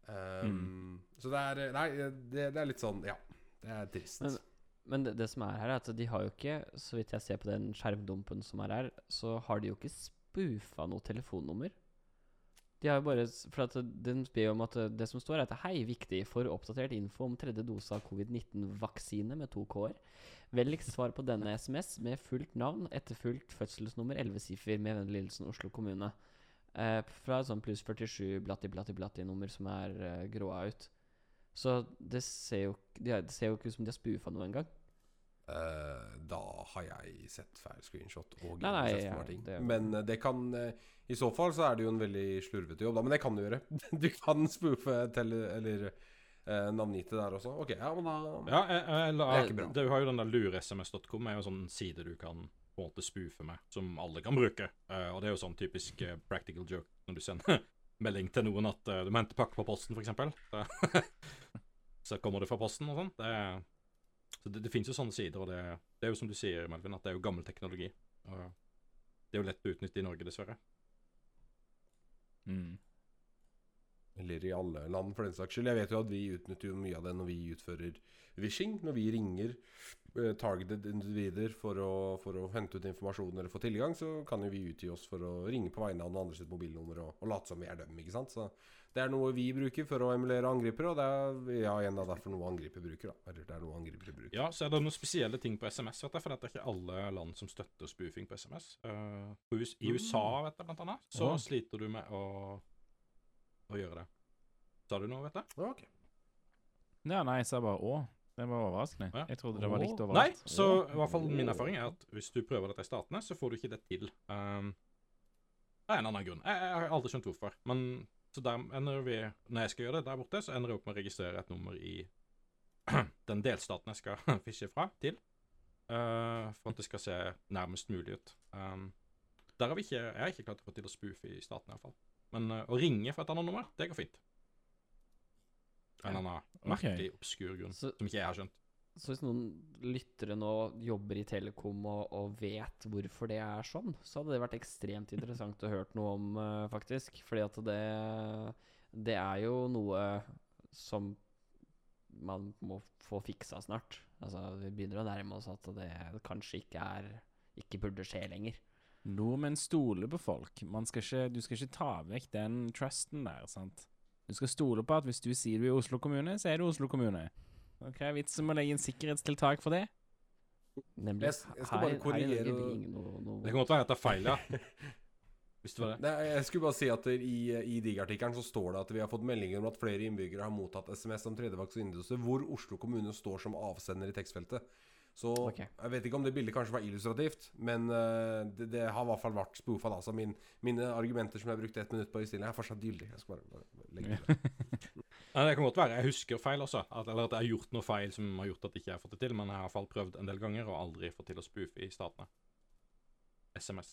Um, Så det er Nei, det, det er litt sånn Ja. Det er trist. Men- Men det, det som er her, er at de har jo ikke, så vidt jeg ser på den skjermdumpen som er her, så har de jo ikke spoofa noe telefonnummer. De har jo bare For at den spør om at eh, det som står, er at hei, viktig for oppdatert info om tredje dose av covid-19-vaksine med to k-er. Vennligst svar på denne SMS med fullt navn, etterfulgt fødselsnummer, 11 siffer med vennlig hilsen Oslo kommune. Eh, fra sånn pluss 47 blatti-blatti-blatti-nummer som er eh, gråa ut. Så det ser jo, det ser jo ikke ut som de har spoofa noe engang. Eh, da har jeg sett feil screenshot og Nei, nei, sett ja, ting. det Men uh, det kan uh, I så fall så er det jo en veldig slurvete jobb, da. Men det kan du gjøre. Du kan spoofe til, eller navngitte der også. Ok, ja, men da Ja, jeg, jeg, eller, Det er ikke bra. Du har jo den der luresms.com, er jo en sånn side du kan på en måte spoofe med, som alle kan bruke. Eh, og det er jo sånn typisk practical joke når du sender melding til noen at du må hente pakke på posten, f.eks. Så, så kommer det fra posten og sånn. Det, er- så det, det finnes jo sånne sider, og det, det er jo som du sier, Melvin, at det er jo gammel teknologi. Og det er jo lett å utnytte i Norge, dessverre. Mm. Eller i alle land, for den saks skyld. Jeg vet jo at vi utnytter jo mye av det når vi utfører wishing. Når vi ringer eh, targeted individer for å, for å hente ut informasjon eller få tilgang, så kan jo vi utgi oss for å ringe på vegne av noen andre sitt mobilnummer og, og late som vi er dem. ikke sant? Så det er noe vi bruker for å emulere angripere, og det er ja, igjen da derfor noe angriper bruker. da. Eller det er noe angriper bruker. Ja, så er det noen spesielle ting på SMS, vet jeg, for det er ikke alle land som støtter spoofing på SMS. Uh, I USA, vet jeg, blant annet, så ja. sliter du med å, å gjøre det. Sa du noe, vet du? Ja, ok. Ja, nei, jeg sa bare å. Det var overraskende. Ja. Jeg trodde det var likt Nei, overalt. så i hvert fall min erfaring er at hvis du prøver dette i statene, så får du ikke det til. Um, det er en annen grunn. Jeg, jeg har aldri skjønt hvorfor. Men så der ender vi Når jeg skal gjøre det der borte, så ender jeg opp med å registrere et nummer i den delstaten jeg skal fishe fra, til. uh, for at det skal se nærmest mulig ut. Um, der har vi ikke Jeg har ikke klart å få til å spoofe i staten, iallfall. Men uh, å ringe fra et annet nummer, det går fint. En eller annen Ok. merkelig, obskur grunn Så, som ikke jeg har skjønt. så hvis noen lyttere nå jobber i Telekom og, og vet hvorfor det er sånn, så hadde det vært ekstremt interessant å høre noe om, uh, faktisk. Fordi at det Det er jo noe som man må få fiksa snart. Altså, vi begynner å nærme oss at det kanskje ikke er Ikke burde skje lenger. Nordmenn stoler på folk. Man skal ikke, du skal ikke ta vekk den trusten der, sant. Du skal stole på at hvis du sier du er Oslo kommune, så er du Oslo kommune. Ok, vitsen med å legge inn sikkerhetstiltak for det? Nemlig. Jeg jeg skal bare her korrigere her noe, noe Det kan godt være at det er feil, ja. Hvis det var det. Nei, jeg skulle bare si at i, i DIG-artikkelen så står det at vi har fått meldinger om at flere innbyggere har mottatt SMS om tredje vaksinedose, hvor Oslo kommune står som avsender i tekstfeltet. Så okay. jeg vet ikke om det bildet kanskje var illustrativt, men uh, det, det har i hvert fall vært spoofa. da, Så min, mine argumenter som jeg brukte ett minutt på i innstille, er fortsatt gyldige. Jeg skal bare, bare legge det. Ja, det kan godt være. Jeg husker feil også. At, eller at jeg har gjort noe feil som har gjort at jeg ikke har fått det til. Men jeg har i hvert fall prøvd en del ganger og aldri fått til å spoofe i statene. SMS.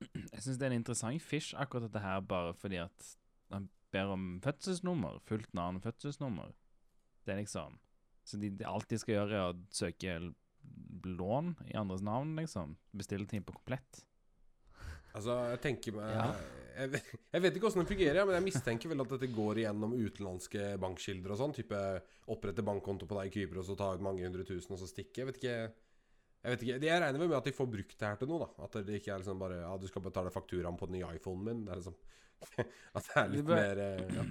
Jeg syns det er en interessant fish, akkurat dette her, bare fordi at han ber om fødselsnummer. Fullt navn, fødselsnummer. Det er liksom Så de, de, alt de skal gjøre, er å søke lån i andres navn, liksom. Bestille ting på komplett. Altså, jeg tenker meg Ja. jeg, jeg vet ikke åssen det fungerer, men jeg mistenker vel at dette går igjennom utenlandske bankkilder og sånn. Type opprette bankkonto på deg i Kypros og ta ut mange hundre tusen og så stikke. Jeg vet ikke. Jeg vet ikke, Jeg regner vel med at de får brukt det her til noe, da. At det ikke er liksom bare Ja, du skal betale fakturaen på den nye iPhonen min. Det er liksom At det er litt mer eh, ja.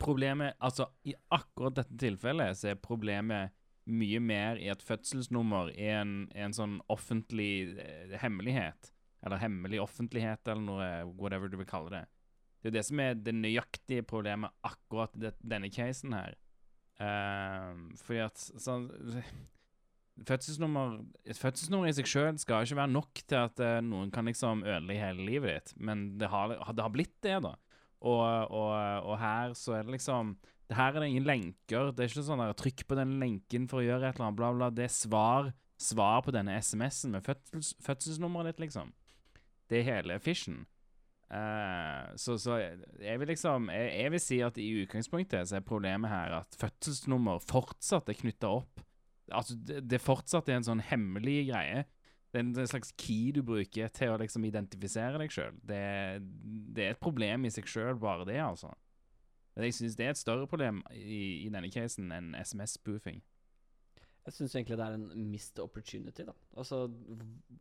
Problemet Altså, i akkurat dette tilfellet så er problemet mye mer i at fødselsnummer er en, en sånn offentlig eh, hemmelighet. Eller hemmelig offentlighet, eller noe, whatever du vil kalle det. Det er det som er det nøyaktige problemet akkurat i denne casen her. Uh, fordi at sånn Fødselsnummer Et fødselsnummer i seg sjøl skal ikke være nok til at uh, noen kan liksom ødelegge hele livet ditt, men det har, det har blitt det, da. Og, og, og her så er det liksom Her er det ingen lenker. Det er ikke sånn der trykk på den lenken for å gjøre et eller annet, bla, bla. Det er svar, svar på denne SMS-en med fødsels, fødselsnummeret ditt, liksom. Det er hele fishen. Uh, så, så jeg vil liksom jeg, jeg vil si at i utgangspunktet så er problemet her at fødselsnummer fortsatt er knytta opp Altså, det, det fortsatt er en sånn hemmelig greie. Det er en, slags key du bruker til å liksom identifisere deg sjøl. Det, det er et problem i seg sjøl, bare det, altså. Jeg syns det er et større problem i, i denne casen enn SMS-spoofing. Jeg syns egentlig det er en missed opportunity. da Altså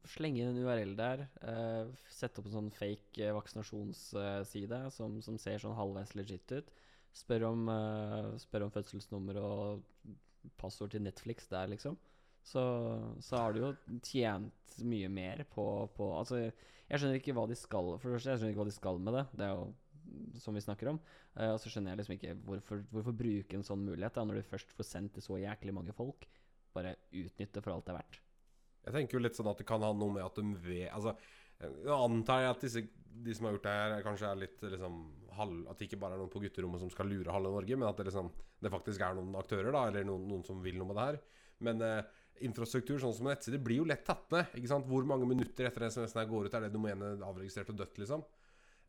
Slenge inn en URL der. eh, sette opp en sånn fake eh, vaksinasjonsside som, som ser sånn halvveis legit ut. Spør om, eh, spør om fødselsnummer og passord til Netflix der, liksom. Så, så har du jo tjent mye mer på, på Altså, jeg skjønner ikke hva de skal For det første, jeg skjønner ikke hva de skal med det. Det er jo som vi snakker om. Uh, og så skjønner jeg liksom ikke hvorfor, hvorfor bruke en sånn mulighet da når du først får sendt til så jæklig mange folk. Bare utnytte for alt det er verdt. Jeg tenker jo litt sånn at det kan ha noe med at de vet Altså, jeg antar at disse, de som har gjort det her, kanskje er litt liksom halv, At det ikke bare er noen på gutterommet som skal lure halve Norge, men at det liksom Det faktisk er noen aktører, da, eller noen, noen som vil noe med det her. Men eh, infrastruktur sånn som nettsider blir jo lett tatt ned. Ikke sant? Hvor mange minutter etter SMS-en her går ut, er det domenet avregistrert og dødt, liksom?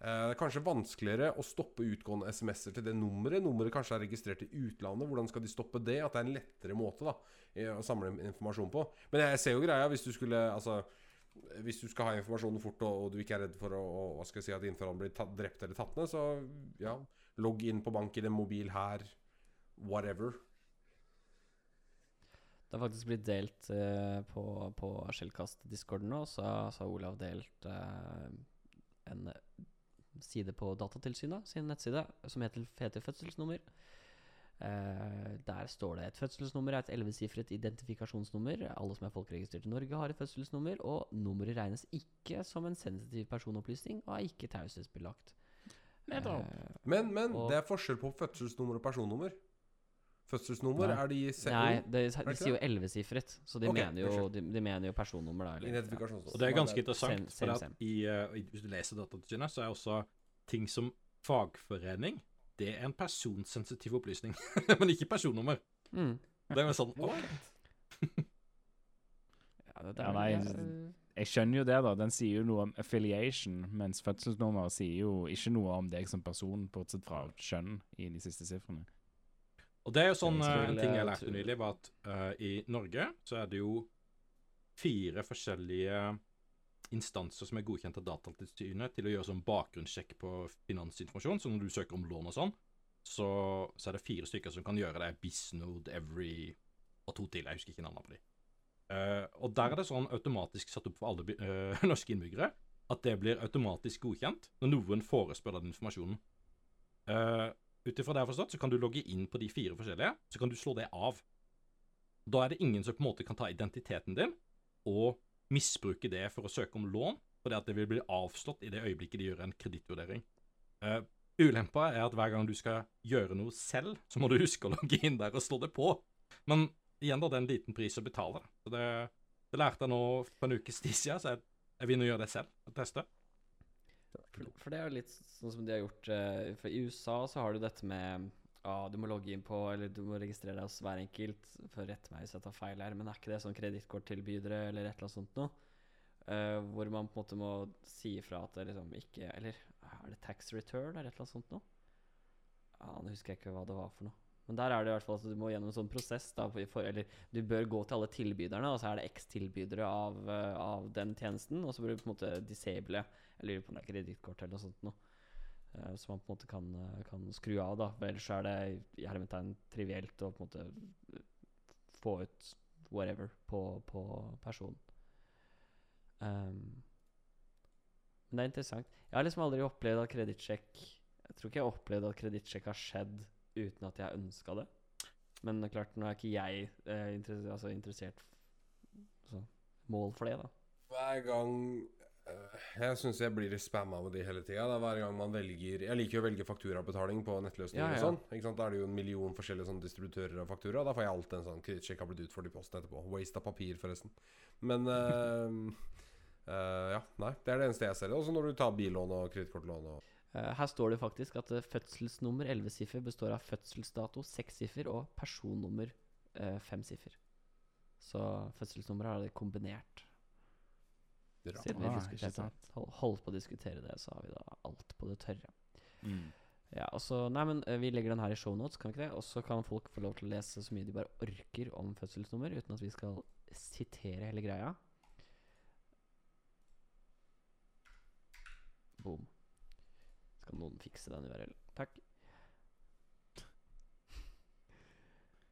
Eh, Det er kanskje vanskeligere å stoppe utgående SMS-er til det nummeret. Nummeret kanskje er registrert i utlandet. Hvordan skal de stoppe det? At det er en lettere måte da å samle informasjon på. Men jeg ser jo greia hvis du skulle Altså hvis du skal ha informasjonen fort, og, og du ikke er redd for å, å hva skal jeg si, at informasjonen blir tatt, drept eller tatt ned, så ja Logg inn på banken, en mobil her, whatever. Det har faktisk blitt delt eh, på, på Skjellkast-discorden nå, så, så har Olav delt eh, en side på Datatilsynet sin nettside som heter, heter Fødselsnummer. Eh, der står det et fødselsnummer er et ellevesifret identifikasjonsnummer. Alle som er folkeregistrert i Norge, har et fødselsnummer, og nummeret regnes ikke som en sensitiv personopplysning og er ikke taushetsbelagt. Eh, Men, men Og- det er forskjell på fødselsnummer og personnummer. Fødselsnummer Nei. er de nei, de, de, de sier jo ellevesifret, så de, okay, mener jo, de, de mener jo personnummer, da. eller- Identifikasjonsnummer. Og det er ganske interessant, sen, for sen. for at i, eh, hvis du leser Datatilsynet, så er også ting som fagforening det er en personsensitiv opplysning, men ikke personnummer. Mm. Det er jo sånn ok. Ja, det, nei, eh, Jeg skjønner jo det, da. Den sier jo noe om affiliation, mens fødselsnummer sier jo ikke noe om deg som person, bortsett fra kjønn i de siste sifrene. Og det er jo sånn eh, en ting jeg lærte nylig, var at uh, i Norge så er det jo fire forskjellige instanser som er godkjent av Datatilsynet til å gjøre sånn bakgrunnssjekk på finansinformasjon. Så når du søker om lån og sånn, så, så er det fire stykker som kan gjøre det. Bisnode, Every og to til. Jeg husker ikke navnene på de. Uh, og der er det sånn automatisk satt opp for alle eh, norske innbyggere at det blir automatisk godkjent når noen forespør den informasjonen. Uh, Ut ifra det jeg har forstått, så kan du logge inn på de fire forskjellige, så kan du slå det av. Da er det ingen som på en måte kan ta identiteten din og misbruke det for å søke om lån, fordi at det vil bli avslått i det øyeblikket de gjør en kredittvurdering. Uh, ulempa er at hver gang du skal gjøre noe selv, så må du huske å logge inn der og slå det på. Men igjen, da, det er en liten pris å betale. Så det, det lærte jeg nå for en ukes tid siden, så jeg, jeg vil nå gjøre det selv. og teste. For, det er jo litt sånn som de har gjort eh, For i USA så har du dette med Ja, du må logge inn på Eller du må registrere deg hos hver enkelt. For rett meg hvis jeg tar feil her, men er ikke det sånn kredittkorttilbydere eller et eller annet sånt noe? Uh, hvor man på en måte må si ifra at det liksom ikke Eller er det tax return eller et eller annet sånt noe? Ja, Nå husker jeg ikke hva det var for noe. Men der er det i hvert fall at du må gjennom en sånn prosess. Da, for, eller du bør gå til alle tilbyderne, og så er det x tilbydere av, eh, av den tjenesten. Og så bør du på en måte disable Jeg lurer på en kredittkort eller noe sånt noe. eh, som man på en måte kan, eh, kan skru av, da. For ellers så er det i hermetegn trivielt å på en måte få ut whatever på, på personen. Um, men det er interessant. Jeg har liksom aldri opplevd at kredittsjekk Jeg tror ikke jeg har opplevd at kredittsjekk har skjedd uten at jeg ønska det. Men det er klart, nå er ikke jeg eh, interessert, altså interessert altså, mål for det, da. Hver gang eh, Jeg syns jeg blir spamma med de hele tida. Hver gang man velger Jeg liker jo å velge fakturabetaling på nettløsninger Ja, ja. og sånn. Da er det jo en million forskjellige sånn distributører av faktura. Da får jeg alltid en sånn kredittsjekk har blitt utført i posten etterpå. Waste av papir, forresten. Men eh, eh, Ja, nei. Det er det eneste jeg ser. Også når du tar billån og kredittkortlån og her står det faktisk at eh, fødselsnummer 11 siffer består av fødselsdato 6 siffer og personnummer fem 5 siffer. Så fødselsnummeret har det kombinert. Bra. Siden vi Ah, holdt på å diskutere det, så har vi da alt på det tørre. Mm. Ja, også, nei, men eh, Vi legger den her i shownotes, kan vi ikke det? Og så kan folk få lov til å lese så mye de bare orker om fødselsnummer, uten at vi skal sitere hele greia. Boom. Skal noen fikse den URL? Takk.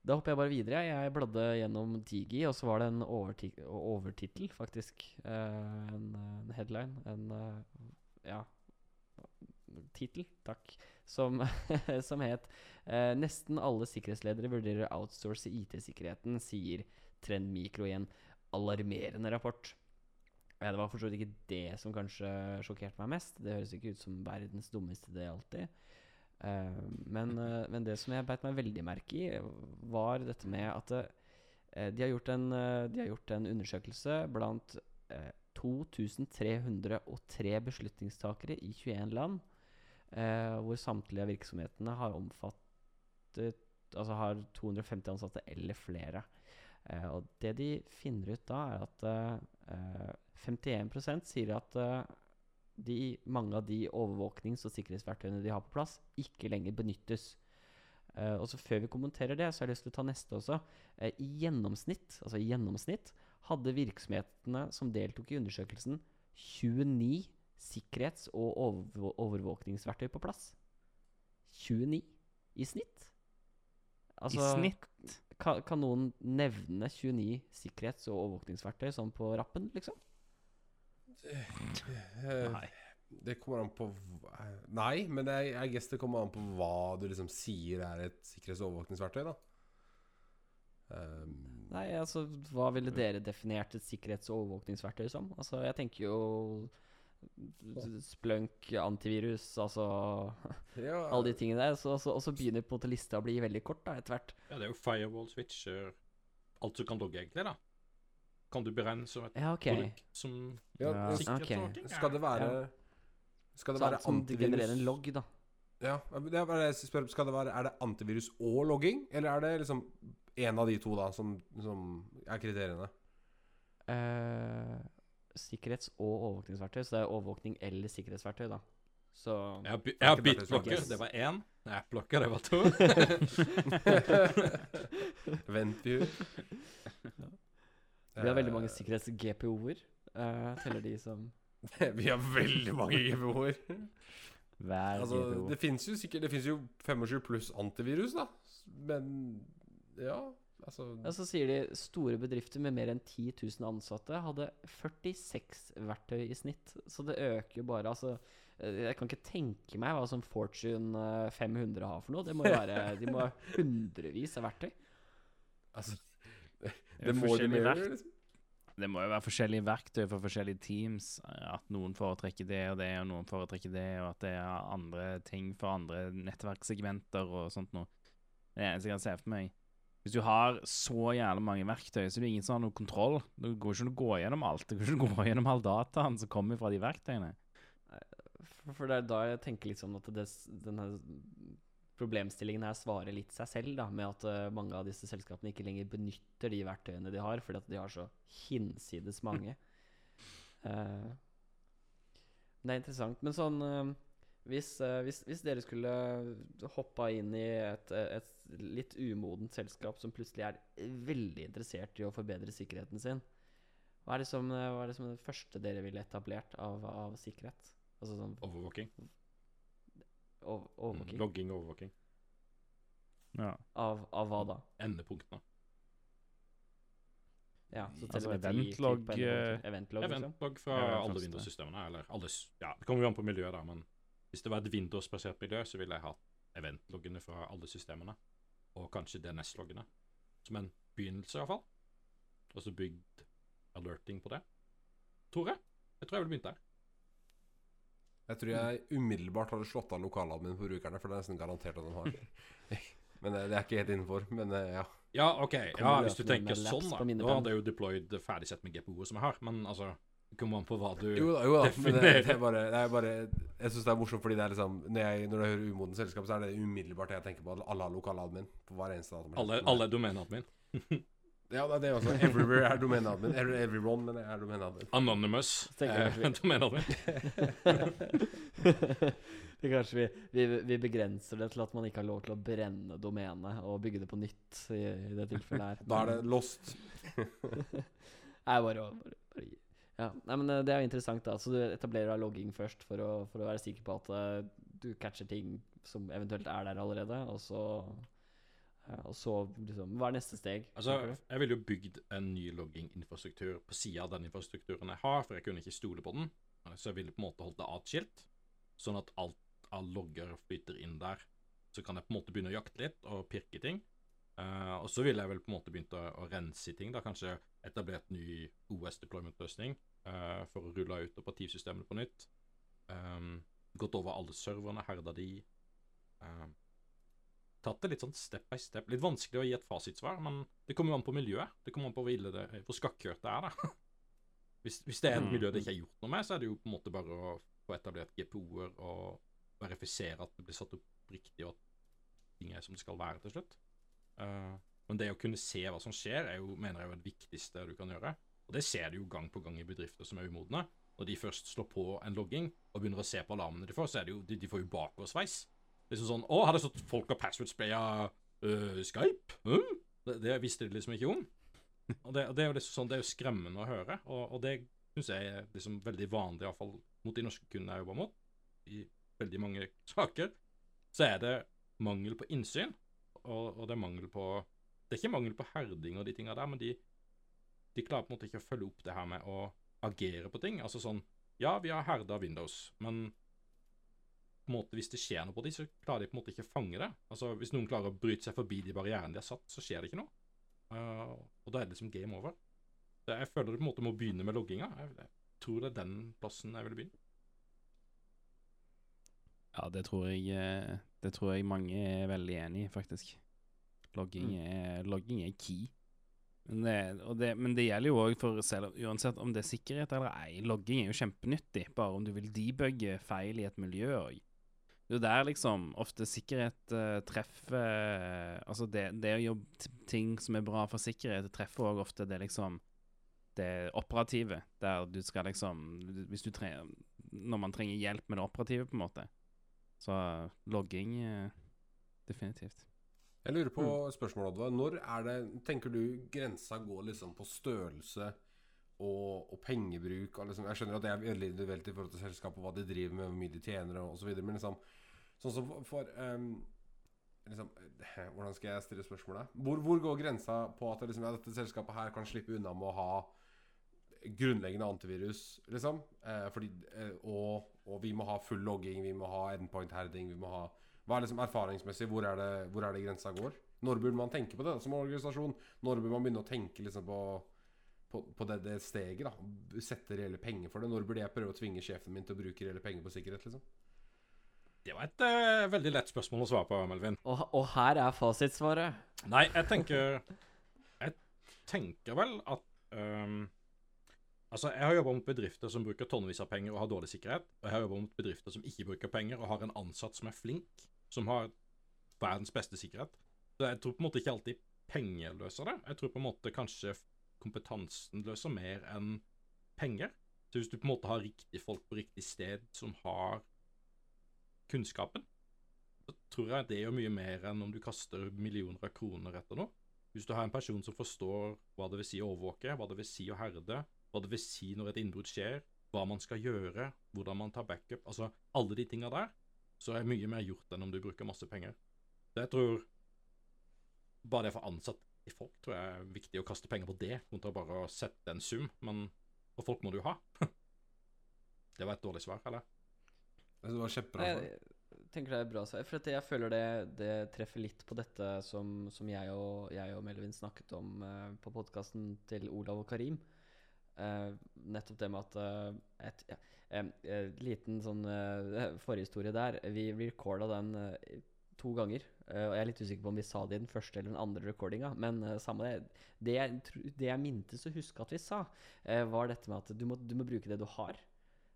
Da hopper jeg bare videre. Jeg bladde gjennom Digi, og så var det en overti overtittel, faktisk. Eh, en, en headline. En uh, ja tittel, takk, som, som het eh, 'Nesten alle sikkerhetsledere vurderer outsource IT-sikkerheten', sier Trend Mikro i en alarmerende rapport. Ja, det var for så vidt ikke det som kanskje sjokkerte meg mest. Det høres ikke ut som verdens dummeste det alltid. Uh, men, uh, men det som jeg beit meg veldig merke i, var dette med at uh, de, har en, de har gjort en undersøkelse blant eh, 2303 beslutningstakere i 21 land, hvor samtlige av virksomhetene har omfattet Altså har 250 ansatte eller flere. Og det de finner ut da, er at 51 sier at eh, de, mange av de overvåknings- og sikkerhetsverktøyene de har på plass, ikke lenger benyttes. Uh, og så Før vi kommenterer det, så har jeg lyst til å ta neste også. Uh, I gjennomsnitt altså i gjennomsnitt hadde virksomhetene som deltok i undersøkelsen, 29 sikkerhets- og overvåkningsverktøy på plass. 29 i snitt. Altså, I snitt? Kan, kan noen nevne 29 sikkerhets- og overvåkningsverktøy sånn på rappen, liksom? Det, Nei. Det kommer an på Nei, men jeg, jeg guess det kommer an på hva du liksom sier er et sikkerhets- og overvåkningsverktøy, da. Um, Nei, altså, hva ville dere definert et sikkerhets- og overvåkningsverktøy som? Altså, jeg tenker jo Splunk, antivirus, altså ja, alle de tingene der. Så, så, og så begynner på en måte lista å bli veldig kort da, etter hvert. Ja, det er jo firewall switcher Alt du kan logge, egentlig, da. Kan du beregne som et Ja, ok. produkt som ja, Ja. sikkerhetsovervåking? Skal det være Skal det Så være alt som genererer en antivirus logg, da. Ja, det er bare jeg spør, skal det være Er det antivirus og logging, eller er det liksom en av de to da som, som er kriteriene? Eh, sikkerhets- og overvåkningsverktøy. Så det er overvåkning eller sikkerhetsverktøy, da. Så Jeg har, jeg har er bitblokker, det var én. Appblokker, det var to. Ventview. vi har veldig mange sikkerhets-GPO-er. Eh, teller de som Vi har veldig mange GPO-er. Hver Altså, GPO. det fins jo sikkert Det finnes jo 25 pluss antivirus, da. Men ja, altså Ja, Så sier de store bedrifter med mer enn 10 000 ansatte hadde 46 verktøy i snitt. Så det øker jo bare. Altså, eh, jeg kan ikke tenke meg hva som Fortune eh, 500 har for noe. Det må være, De må ha hundrevis av verktøy. Altså Det Det må gjøre, liksom. Det må jo være forskjellige verktøy for forskjellige teams. At noen foretrekker det og det, og noen foretrekker det, og at det er andre ting for andre nettverkssegmenter og sånt noe. Det er det eneste jeg kan se for meg. Hvis du har så jævlig mange verktøy, så er det ingen som har noe kontroll. Det går ikke an å gå gjennom alt. Det går ikke an å gå gjennom all dataen som kommer fra de verktøyene. For, for det er da jeg tenker liksom at det, denne problemstillingen her svarer litt seg selv, da, med at eh, mange av disse selskapene ikke lenger benytter de verktøyene de har, fordi at de har så hinsides mange. uh, det er interessant. Men sånn eh, hvis, eh, hvis, hvis dere skulle hoppa inn i et, et litt umodent selskap som plutselig er veldig interessert i å forbedre sikkerheten sin, hva er det som, eh, hva er det, som det første dere ville etablert av, av sikkerhet? Altså sånn Overvåking. Over, overvåking? Logging og overvåking. Ja. Av, av hva da? Endepunktene. Ja, så Altså eventlogg eventlog, klikk. Eventlog, liksom? Eventlog fra Ja, alle. Windows-systemene. Eller alle Ja, det kommer jo an på miljøet, da, men hvis det var et Windows-basert miljø, så ville jeg hatt eventloggene fra alle systemene. Og kanskje DNS-loggene. Som en begynnelse, iallfall. Og så bygd alerting på det. Tror jeg. Tror jeg ville begynt der. Jeg tror jeg umiddelbart hadde slått av lokaladmin på brukerne, for det er nesten garantert at de har. Men eh, det er ikke helt innenfor. Men eh, ja. Ja, OK. Ja, hvis du tenker sånn, da. Nå Da hadde jeg jo deployed ferdigsett med GPO som jeg har. Men altså kommer an på hva du Jo da, jo da. definerer. det, det er bare, det er bare Jeg syns det er morsomt fordi det er liksom Når jeg, når jeg hører umodent selskap, så er det umiddelbart det jeg tenker på. Alle har lokaladmin på hver eneste dato. Alle, alle domenadmin. Ja, det er det også. Everywhere er domeneadmin. Every, everyone, men er domeneadmin. Anonymous er domenadmin. domeneadmin. kanskje vi, vi, vi begrenser det til at man ikke har lov til å brenne domenet og bygge det på nytt i, i det tilfellet her. Da er det lost. Nei, bare, bare, bare. Ja, nei, men eh, Det er jo interessant. da Så du etablerer da logging først for å, for å være sikker på at eh, du catcher ting som eventuelt er der allerede. Og så og så liksom Hva er neste steg? Altså, jeg ville jo bygd en ny logginginfrastruktur på sida av den infrastrukturen jeg har, for jeg kunne ikke stole på den. Så jeg ville på en måte holdt det atskilt, sånn at alt av logger flyter inn der. Så kan jeg på en måte begynne å jakte litt og pirke ting. Eh, og så ville jeg vel på en måte begynt å, å rense i ting. da Kanskje etablert ny OS-deployment-løsning uh, for å rulle ut operativsystemene på nytt. Um, gått over alle serverne, herda de. Um, tatt det litt sånn step by step. Litt vanskelig å gi et fasitsvar, men det kommer jo an på miljøet. Det kommer an på hvor ille det hvor skakkjørt det er, da. Hvis, hvis det er et Mm. miljø det ikke er gjort noe med, så er det jo på en måte bare å få etablert GPO-er og verifisere at det blir satt opp riktig, og at ting er som det skal være til slutt. Eh, men det å kunne se hva som skjer, er jo, mener jeg er det viktigste du kan gjøre. Og det ser du jo gang på gang i bedrifter som er umodne. Når de først slår på en logging og begynner å se på alarmene de får, så er det jo De, de får jo bakoversveis. Liksom sånn Å, hadde stått folk og password-spraya øh, Skype? Mm? Det, det visste de liksom ikke om. Og det, det er jo liksom sånn, det er jo skremmende å høre, og, og det syns jeg er liksom veldig vanlig, iallfall mot de norske kundene jeg jobber mot, i veldig mange saker, så er det mangel på innsyn, og, og det er mangel på Det er ikke mangel på herding og de tinga der, men de, de klarer på en måte ikke å følge opp det her med å agere på ting. Altså sånn Ja, vi har herda Windows, men på en måte hvis det skjer noe på dem, så klarer de på en måte ikke å fange det. Altså Hvis noen klarer å bryte seg forbi de barrierene de har satt, så skjer det ikke noe. Uh, og da er det liksom game over. Jeg føler du på en måte må begynne med logginga. Jeg, tror det er den plassen jeg ville begynt. Ja, det tror jeg eh, Det tror jeg mange er veldig enig i, faktisk. Logging, Mm. er, logging er key. Men det, det, men det gjelder jo òg for selv uansett om det er sikkerhet eller ei. Logging er jo kjempenyttig, bare om du vil debugge feil i et miljø òg. Det er der liksom ofte sikkerhet uh, treffer Altså det, det å jobbe ting som er bra for sikkerhet, treffer òg ofte det liksom det operative, der du skal liksom Hvis du trenger Når man trenger hjelp med det operative, på en måte. Så logging eh, Definitivt. Jeg lurer på spørsmålet, Oddvar. Når er det, tenker du, grensa går liksom på størrelse og, og pengebruk? Og liksom, jeg skjønner at det er veldig individuelt i forhold til selskapet, hva de driver med, hvor mye de tjener osv. Men liksom, sånn som for, for ehm, liksom, Hvordan skal jeg stille spørsmålet? Hvor, hvor går grensa på at liksom, ja, dette selskapet her kan slippe unna med å ha grunnleggende antivirus, liksom? Eh, fordi, eh, og, og vi må ha full logging, vi må ha endpoint-herding, vi må ha hva er liksom erfaringsmessig, hvor er, det, hvor er det grensa går? Når burde man tenke på det som organisasjon? Når burde man begynne å tenke liksom på, på, på det, det steget? da Sette reelle penger for det? Når burde jeg prøve å tvinge sjefen min til å bruke reelle penger på sikkerhet? liksom? Det var et eh, veldig lett spørsmål å svare på, Melvin. Og, og her er fasitsvaret. Nei, jeg tenker Jeg tenker vel at øhm, Altså, jeg har jobba mot bedrifter som bruker tonnevis av penger og har dårlig sikkerhet. Og jeg har jobba mot bedrifter som ikke bruker penger og har en ansatt som er flink, som har verdens beste sikkerhet. Så jeg tror på en måte ikke alltid penger løser det. Jeg tror på en måte kanskje kompetansen løser mer enn penger. Så hvis du på en måte har riktig folk på riktig sted som har kunnskapen, så tror jeg det gjør mye mer enn om du kaster millioner av kroner etter noe. Hvis du har en person som forstår hva det vil si å overvåke, hva det vil si å herde, hva det vil si når et innbrudd skjer, hva man skal gjøre, hvordan man tar backup, altså alle de tinga der, så er mye mer gjort enn om du bruker masse penger. Så jeg tror bare det for ansatt i folk tror jeg er viktig å kaste penger på det, kontra bare å sette en sum, men og folk må du ha. det var et dårlig svar, eller? Det var kjempebra. Jeg, jeg tenker det er bra svar. For at jeg føler det, det treffer litt på dette som, som jeg, og, jeg og Melvin snakket om eh, på podkasten til Olav og Karim. Eh, nettopp det med at uh, et, ja, eh, Liten sånn forhistorie der. Vi recorda den to ganger. og jeg er litt usikker på om vi sa det i den første eller den andre recordinga. Men samme det. Det jeg, det jeg mintes å huske at vi sa, var dette med at du må, du må bruke det du har.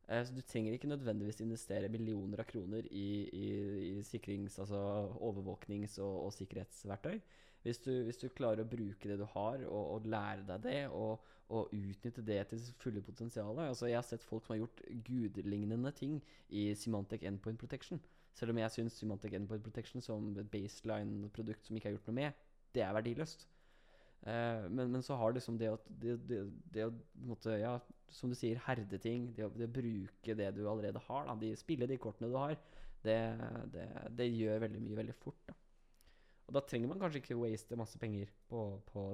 Så du trenger ikke nødvendigvis investere millioner av kroner i, i, i sikrings-, altså overvåknings- og, og sikkerhetsverktøy. Hvis du, hvis du klarer å bruke det du har, og, og lære deg det, og, og utnytte det til sitt fulle potensial altså Jeg har sett folk som har gjort gudelignende ting i Symantec Endpoint Protection. Selv om jeg syns Symantec Endpoint Protection som et baseline-produkt som ikke har gjort noe med, det er verdiløst. Uh, men, men så har liksom det å, det, det, det å måtte, ja, som du sier, herde ting, det å, det å bruke det du allerede har, da, de, spille de kortene du har, det, gjør veldig mye veldig fort. da. Og da trenger man kanskje ikke waste masse penger på, på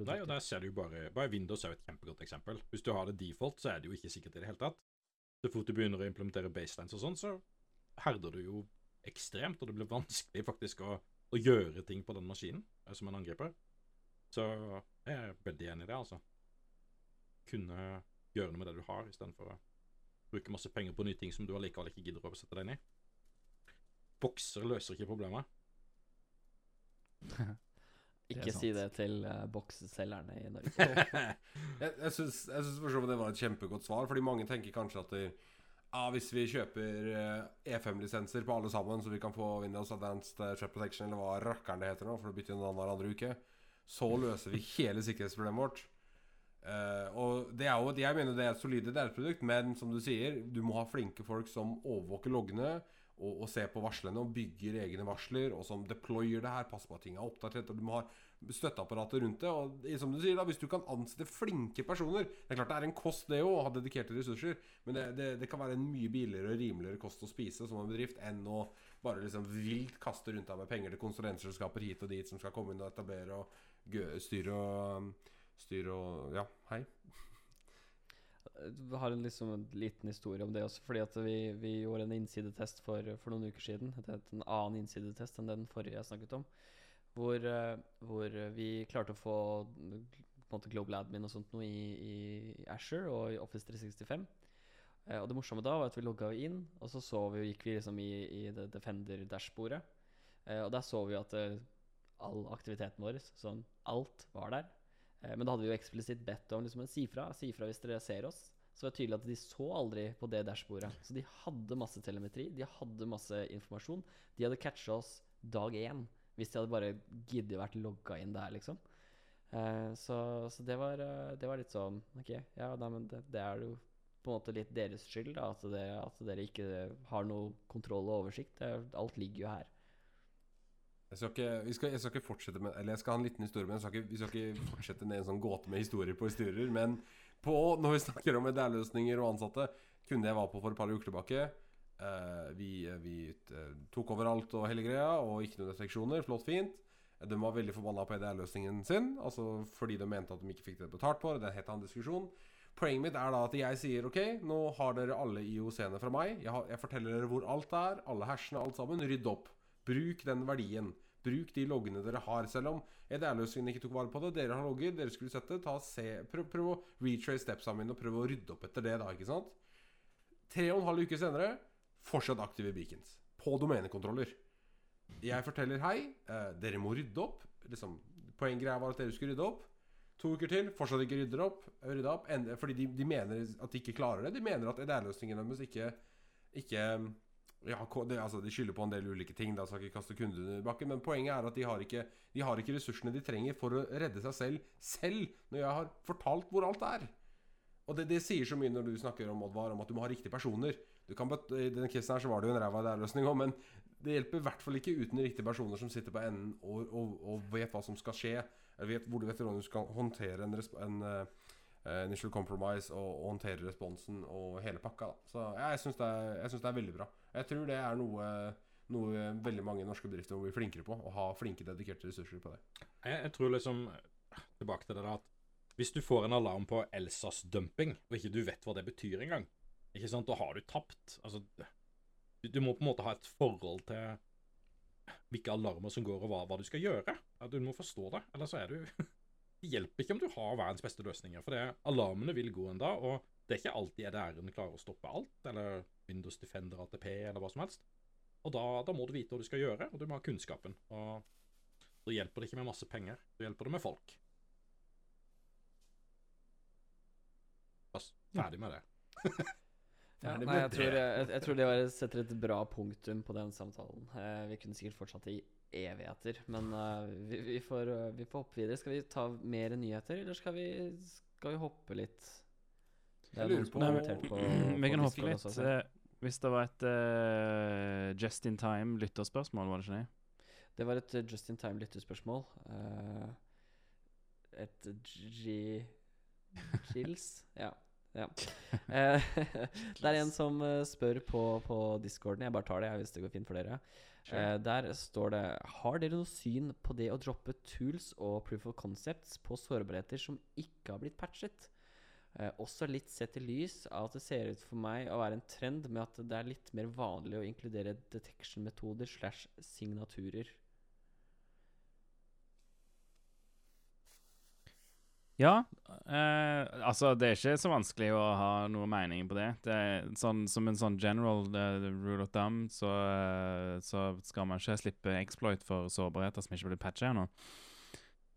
Nei, og der ser du bare Bare Windows er jo et kjempegodt eksempel. Hvis du har det default, så er det jo ikke sikkert i det hele tatt. Så fort du begynner å implementere baselines og sånn, så herder du jo ekstremt, og det blir vanskelig faktisk å, å gjøre ting på den maskinen eh, som en angriper. Så jeg er veldig enig i det, altså. Kunne gjøre noe med det du har, istedenfor å bruke masse penger på nye ting som du allikevel ikke gidder å sette deg inn i. Bokser løser ikke problemet. Ikke si det til uh, bokseselgerne i Norge. Jeg, jeg syns for så vidt det var et kjempegodt svar, fordi mange tenker kanskje at det, ah, hvis vi kjøper eh, E5-lisenser på alle sammen, så vi kan få Windows Advanced Trap Threat Protection, eller hva rakkeren det heter nå, for det bytter jo navn hver andre uke, så løser vi hele sikkerhetsproblemet vårt. Uh, og det er jo, jeg mener det er et solid delprodukt, men som du sier, du må ha flinke folk som overvåker loggene og, og ser på varslene og bygger egne varsler, og som deployer det her, passer på at ting er oppdatert, og du må ha støtteapparatet rundt det. Og som du sier da, Hvis du kan ansette flinke personer Det er klart det er en kost, det òg, å ha dedikerte ressurser. Men det, det, det kan være en mye billigere og rimeligere kost å spise som en bedrift enn å bare liksom vilt kaste rundt deg med penger til konsulentselskaper hit og dit som skal komme inn og etablere og styre og Styre og Ja, hei. Vi har en, liksom en liten historie om det også, fordi at vi, vi gjorde en innsidetest for, for noen uker siden. En annen innsidetest enn den forrige jeg snakket om. Hvor, eh, hvor vi klarte å få måte global admin og sånt noe i, i Asher og i Office 365. Eh, og det morsomme da var at vi logga inn, og så så vi, gikk vi liksom i, i Defender-dashbordet. Eh, og der så vi at eh, all aktiviteten vår, sånn alt, var der. Eh, Men da hadde vi jo eksplisitt bedt om liksom, si fra. Si fra hvis dere ser oss. Så det var tydelig at de så aldri på det dashbordet. Så de hadde masse telemetri, de hadde masse informasjon. De hadde catcha oss dag én hvis de hadde bare giddet vært logga inn der, liksom. Eh, så, så det var, eh, det var litt sånn OK, ja, nei, men det, det er jo på en måte litt deres skyld, da, at, det, at dere ikke har noe kontroll og oversikt. Er- alt ligger jo her. Jeg skal, ikke, skal, jeg skal ikke fortsette med Eller jeg skal ha en liten historie, men skal ikke, vi skal ikke fortsette ned en sånn gåte med historier på historier. Men på, når vi snakker om EDR-løsninger og ansatte Kunde jeg var på for et par uker tilbake. Eh, vi vi eh, tok over alt og hele greia, og ikke noen refleksjoner. Flott, fint. De var veldig forbanna på EDR-løsningen sin, altså fordi de mente at de ikke fikk det betalt for. Det er en helt annen diskusjon. Poenget mitt er da at jeg sier OK, nå har dere alle IOC-ene fra meg. Jeg, har, jeg forteller dere hvor alt er, alle hashene, alt sammen. Rydd opp. Bruk den verdien. Bruk de loggene dere har. Selv om EDR-løsningen ikke tok vare på det, dere har logget, dere skulle sett det. Prøv, prøv å retrace stepsa mine og prøv å rydde opp etter det, da. ikke sant? Tre og en halv uke senere fortsatt aktive beacons. På domenekontroller. Jeg forteller hei, eh, dere må rydde opp. Liksom, Poenggreia var at dere skulle rydde opp. To uker til, fortsatt ikke rydder opp. Rydda opp Enda, fordi de, de mener at de ikke klarer det. De mener at EDR-løsningen deres ikke, ikke ja, det, altså, De skylder på en del ulike ting. Da skal ikke kaste kundene i bakken Men poenget er at de har, ikke, de har ikke ressursene de trenger for å redde seg selv selv, når jeg har fortalt hvor alt er. Og det, det sier så mye når du snakker om Oddvar, om at du må ha riktige personer. Du kan I denne casen her så var det jo en ræva der-løsning òg, men det hjelper i hvert fall ikke uten riktige personer som sitter på enden og, og, og vet hva som skal skje. Vet hvor du vet hvordan du skal håndtere en, en eh, initial compromise og, og håndtere responsen og hele pakka. Da. Så ja, jeg syns det, det er veldig bra. Jeg tror det er noe, noe veldig mange norske bedrifter må bli flinkere på. Å ha flinke, dedikerte ressurser på det. Jeg, jeg tror liksom Tilbake til det da at hvis du får en alarm på Elsas-dumping, og ikke du vet hva det betyr engang, ikke sant, da har du tapt. Altså, du, du må på en måte ha et forhold til hvilke alarmer som går, og hva, hva du skal gjøre. Du må forstå det, eller så er du Det hjelper ikke om du har verdens beste løsninger, for det, alarmene vil gå en dag, og det er ikke alltid EDR-en klarer å stoppe alt, eller Windows Defender ATP, eller hva som helst. Og da, da må du vite hva du skal gjøre, og du må ha kunnskapen. Og da hjelper det ikke med masse penger, da hjelper det med folk. Bas, ferdig med det. Ja, nei, jeg, tror, jeg, jeg tror det var, setter et bra punktum på den samtalen. Eh, vi kunne sikkert fortsatt i evigheter, men uh, vi, vi, får, uh, vi får hoppe videre. Skal vi ta mer nyheter, eller skal vi, skal vi hoppe litt? Det er noen som har kommentert på, Vi kan hoppe litt. også, eh, Hvis det var et uh, just in time lytterspørsmål, var det ikke det? Det var et just in time lyttespørsmål. Eh, et G... Gills? Ja. ja. Det er en som spør på, på discorden. Jeg bare tar det jeg, hvis det går fint for dere. Eh, der står det Har dere noe syn på det å droppe tools og proof of concepts på sårbarheter som ikke har blitt patchet? Eh, også litt sett i lys av at det ser ut for meg å være en trend med at det er litt mer vanlig å inkludere detection-metoder slash signaturer. Ja. eh, altså, det er ikke så vanskelig å ha noe mening på det. det er sånn, som en sånn general uh, rule of thumb, så, uh, så skal man ikke slippe exploit for sårbarheter som ikke blir patcha ennå.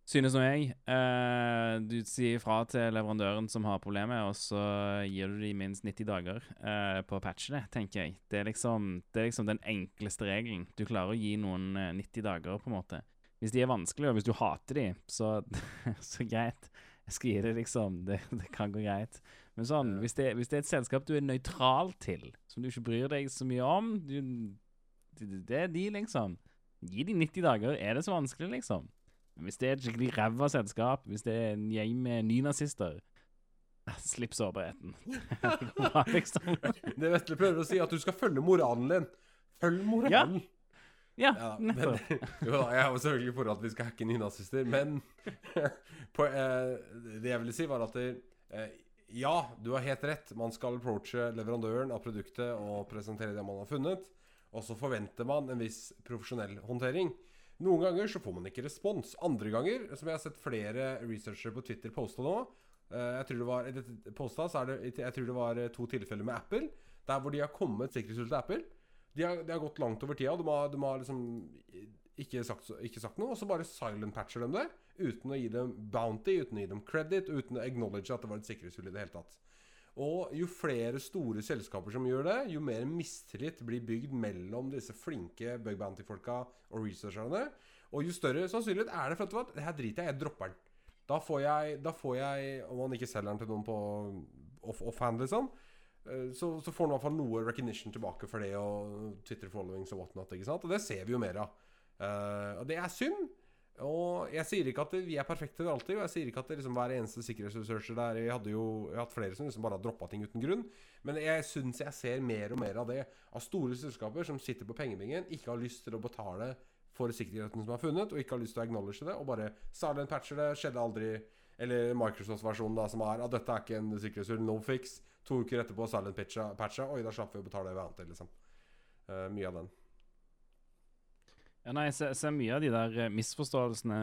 Synes nå jeg. Eh, du sier fra til leverandøren som har problemet, og så gir du dem minst 90 dager eh, på å patche det, tenker jeg. Det er, liksom, det er liksom den enkleste regelen. Du klarer å gi noen eh, 90 dager, på en måte. Hvis de er vanskelige, og hvis du hater de, så, så greit. Jeg skal gi det, liksom. Det, det kan gå greit. Men sånn, Ja. hvis, det, hvis det er et selskap du er nøytral til, som du ikke bryr deg så mye om du, det, det er de, liksom. Gi de 90 dager. Er det så vanskelig, liksom? Men Hvis det er et skikkelig ræva selskap, hvis det er en gjeng med nynazister Slipp sårbarheten. Bra, liksom. Det Vetle prøver å si, at du skal følge moralen din. Følg moralen. Ja, Ja, men, nettopp. jo jeg har selvfølgelig for at vi skal hacke nynazister, men på, eh, det jeg ville si, var at det, eh, ja, du har helt rett. Man skal approache leverandøren av produktet og presentere det man har funnet. Og så forventer man en viss profesjonell håndtering. Noen ganger så får man ikke respons. Andre ganger, som jeg har sett flere researchere på Twitter poste nå eh, Jeg tror det var postet, så er det, jeg tror det var to tilfeller med Apple. Der hvor de har kommet sikkerhetshull til Apple. De har, de har gått langt over tida. De har, de har liksom ikke sagt, ikke sagt noe, og så bare silent patcher dem det. Uten å gi dem bounty, uten å gi dem credit, uten å acknowledge at det var et sikkerhetshull i det hele tatt. Og jo flere store selskaper som gjør det, jo mer mistillit blir bygd mellom disse flinke bug bounty-folka og researcherne. Og jo større sannsynlighet er det for at det her driter jeg jeg dropper den. Da får jeg, da får jeg Om man ikke selger den til noen på off- offhand, liksom, eh, så, så får man i hvert fall noe recognition tilbake for det, og Twitter followings og whatnot. Ikke sant? Og det ser vi jo mer av. Uh, og det er synd. Og jeg sier ikke at vi er perfekte alltid, og jeg sier ikke at det liksom hver eneste sikkerhetsresearcher der Jeg hadde jo jeg hatt flere som liksom bare har droppa ting uten grunn. Men jeg syns jeg ser mer og mer av det. Av store selskaper som sitter på pengebingen, ikke har lyst til å betale for sikkerheten som er funnet, og ikke har lyst til å acknowledge det, og bare silent patcher det, skjedde aldri. Eller Microsoft-versjonen da som er at dette er ikke en sikkerhetshull, no fix. To uker etterpå silent patcha, patcha oi, da slapp vi å betale hverandre, liksom. Uh, mye av den. Ja, nei, jeg ser, ser mye av de der eh, misforståelsene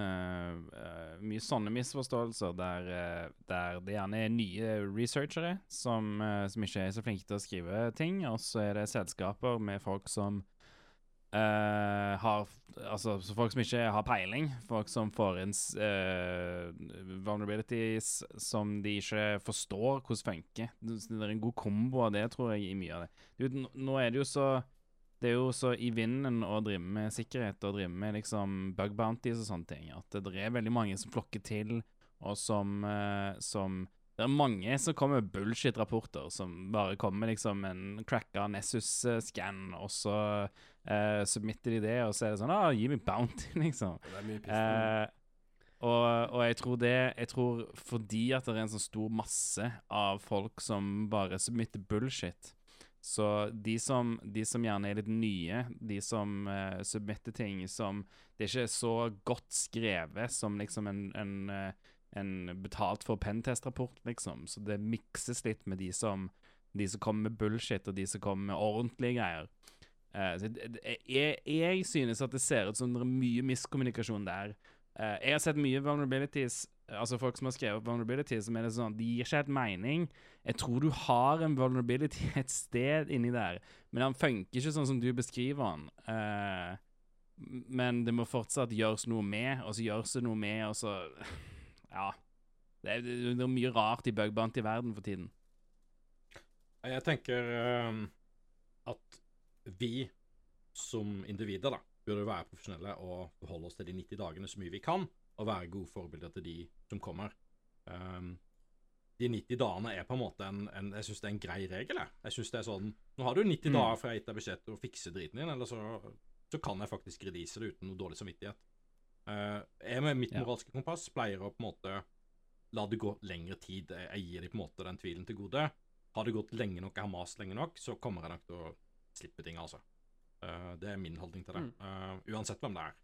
uh, Mye sånne misforståelser der, uh, der det gjerne er nye researchere som, uh, som ikke er så flinke til å skrive ting, og så er det selskaper med folk som eh, har Altså så folk som ikke har peiling. Folk som får inn eh, vulnerabilities som de ikke forstår hvordan funker. Det er en god kombo av det, tror jeg, i mye av det. Du, nå er det jo så det er jo så i vinden å drive med sikkerhet og drive med liksom bug bounties og sånne ting, at det er veldig mange som flokker til, og som, uh, som Det er mange som kommer med bullshit-rapporter, som bare kommer liksom en cracka Nessus-scan, og så uh, submitter de det, og så er det sånn ah, gi meg bounty, liksom. Det er mye. Eh, og, og jeg tror det Jeg tror fordi at det er en sånn stor masse av folk som bare submitter bullshit, så de som, de som gjerne er litt nye, de som uh, submitter ting som Det er ikke så godt skrevet som liksom en, en, eh, en betalt for pentest-rapport, liksom. Så det mikses litt med de som, de som kommer med bullshit, og de som kommer med ordentlige greier. Det- jeg, jeg synes at det ser ut som det er mye miskommunikasjon der. Uh, jeg har sett mye vulnerabilities, altså folk som har skrevet vulnerabilities, som er det sånn, de gir ikke helt mening. Jeg tror du har en vulnerability et sted inni der, men han funker ikke sånn som du beskriver han. Uh, men det må fortsatt gjøres noe med, og så gjøres det noe med, og så Ja. Det er, det er mye rart i bug bounty i verden for tiden. Jeg tenker ehm, at vi som individer da, burde være profesjonelle og forholde oss til de 90 dagene så mye vi kan, og være gode forbilder til de som kommer. Um, de 90 dagene er på en måte en, en Jeg syns det er en grei regel. Jeg, jeg synes det er sånn Nå har du 90 Mm. dager fra jeg har gitt deg beskjed til å fikse driten din, eller så, så kan jeg faktisk redise det uten noe dårlig samvittighet. Eh, jeg med mitt Ja. moralske kompass pleier å på en måte la det gå lengre tid. Jeg, gir dem på en måte den tvilen til gode. Har det gått lenge nok, jeg har mast lenge nok, så kommer jeg nok til å slippe ting, altså. Eh, det er min holdning til det. Mm. Eh, uansett hvem det er.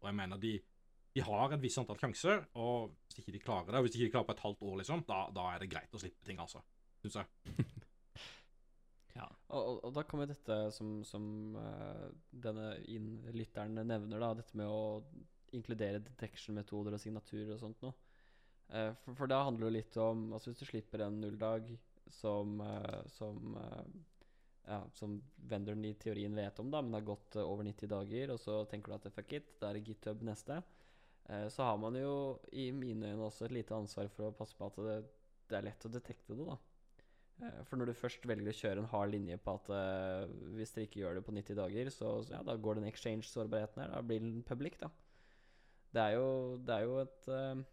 Og jeg mener de, de har et visst antall sjanser, og hvis ikke de klarer det, og hvis ikke de klarer på et halvt år, liksom, da, da er det greit å slippe ting, altså. Syns jeg. Og, og, og da kommer dette som, som denne lytteren nevner, da, dette med å inkludere detection-metoder og signaturer og sånt noe. Uh, for, for da handler det litt om Altså Hvis du slipper en nulldag som, uh, som uh, ja, som vendoren i teorien vet om, da, men det har gått over 90 dager, og så tenker du at fuck it, da er det GitHub neste, så har man jo i mine øyne også et lite ansvar for å passe på at det, det er lett å detekte det, da. For når du først velger å kjøre en hard linje på at hvis dere ikke gjør det på 90 dager, så ja, da går den exchange-sårbarheten her. Da blir den public, da. Det er jo, det er jo et eh,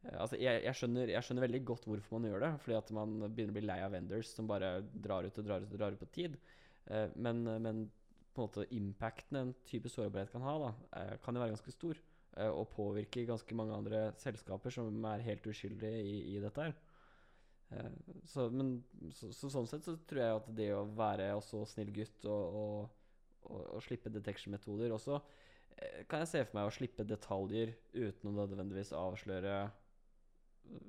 Altså, jeg, jeg, skjønner, jeg skjønner veldig godt hvorfor man gjør det. Fordi at man begynner å bli lei av vendors som bare drar ut og drar ut og drar ut på tid. Uh, men, men på en måte impacten en type sårbarhet kan ha, da, uh, kan jo være ganske stor. Og påvirke ganske mange andre selskaper som er helt uskyldige i, i dette her. Så, men, så, så sånn sett så tror jeg at det å være også snill gutt og, og, og, og slippe detection-metoder også Kan jeg se for meg å slippe detaljer uten å nødvendigvis avsløre eh,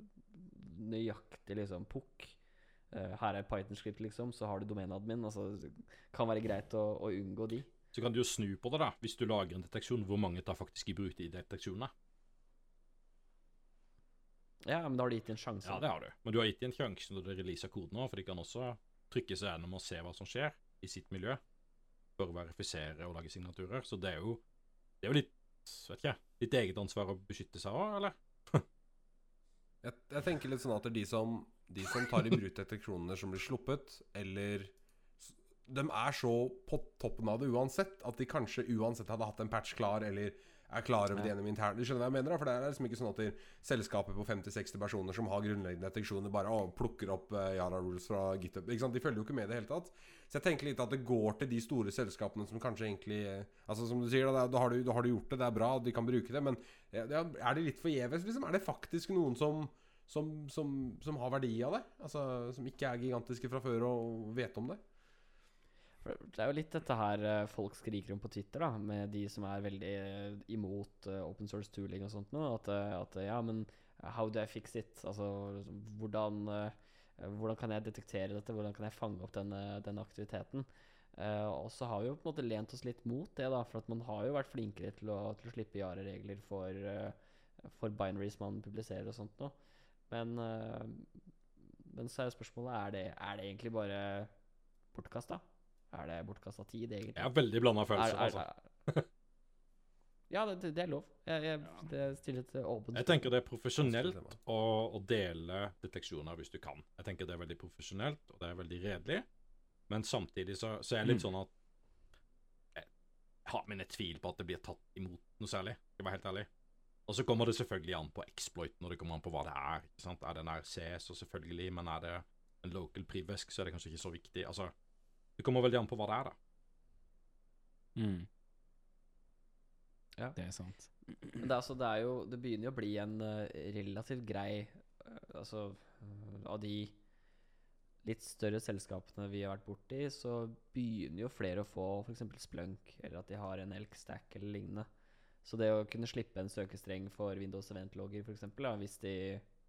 nøyaktig liksom pukk. Eh, her er Python-skript, liksom, så har du domenadmin. Altså, det kan være greit å, å unngå de. Så kan du jo snu på det, da. Hvis du lager en deteksjon, hvor mange tar faktisk i bruk de deteksjonene? Ja, men da har de gitt en sjanse. Ja, det har du. Men du har gitt en sjanse når du releaser koden òg, for de kan også trykke seg gjennom og se hva som skjer i sitt miljø, for å verifisere og lage signaturer. Så det er jo, det er jo litt vet ikke, ditt eget ansvar å beskytte seg òg, eller? Jeg, jeg tenker litt sånn at det er de som, de som tar i bruk kronene som blir sluppet, eller De er så på toppen av det uansett at de kanskje uansett hadde hatt en patch klar, eller er klar over det gjennom internt. Du skjønner hva jeg mener? da? For det er liksom ikke sånn at selskaper på 50-60 personer som har grunnleggende deteksjoner, bare å, plukker opp uh, Yara Rules fra GitHub. Ikke sant? De følger jo ikke med i det hele tatt. Så jeg tenker litt at det går til de store selskapene som kanskje egentlig eh, Altså Som du sier, da, da, har du, da har du gjort det, det er bra, de kan bruke det, men ja, er det litt forgjeves, liksom? Er det faktisk noen som som, som, som har verdi av det? Altså Som ikke er gigantiske fra før og vet om det? Det er jo litt dette her eh, folk skriker om på Twitter, da, med de som er veldig eh, imot eh, open source tooling og sånt noe. At, at ja, men how do I fix it? Altså hvordan, hvordan kan jeg detektere dette? Hvordan kan jeg fange opp denne, denne aktiviteten? Uh, og så har vi jo på en måte lent oss litt mot det, da, for at man har jo vært flinkere til å, til å slippe Yara-regler for, uh, for binaries man publiserer og sånt noe. Men, uh, men så er jo spørsmålet er det, er det egentlig bare bortkasta? Er det bortkasta tid, egentlig? Jeg har veldig blanda følelser, Er- er- altså. ja, det, det- det er lov. Jeg, jeg, det stiller til åpent Jeg tenker det er profesjonelt å, å dele deteksjoner hvis du kan. Jeg tenker det er veldig profesjonelt, og det er veldig redelig. Men samtidig så, så er jeg litt Mm. sånn at jeg har mine tvil på at det blir tatt imot noe særlig, skal jeg være helt ærlig. Og så kommer det selvfølgelig an på exploit, når det kommer an på hva det er. ikke sant? Er det en RC, så selvfølgelig, men er det en local privesk, så er det kanskje ikke så viktig. Altså, det kommer veldig an på hva det er, da. Mm. Ja. Det er sant. Men det, er altså, det er jo Det begynner jo å bli en uh, relativt grei uh, Altså uh, Av de litt større selskapene vi har vært borti, så begynner jo flere å få f.eks. Splunk, eller at de har en Elk-stack eller lignende. Så det å kunne slippe en søkestreng for Windows Event-logger, f.eks., hvis, de,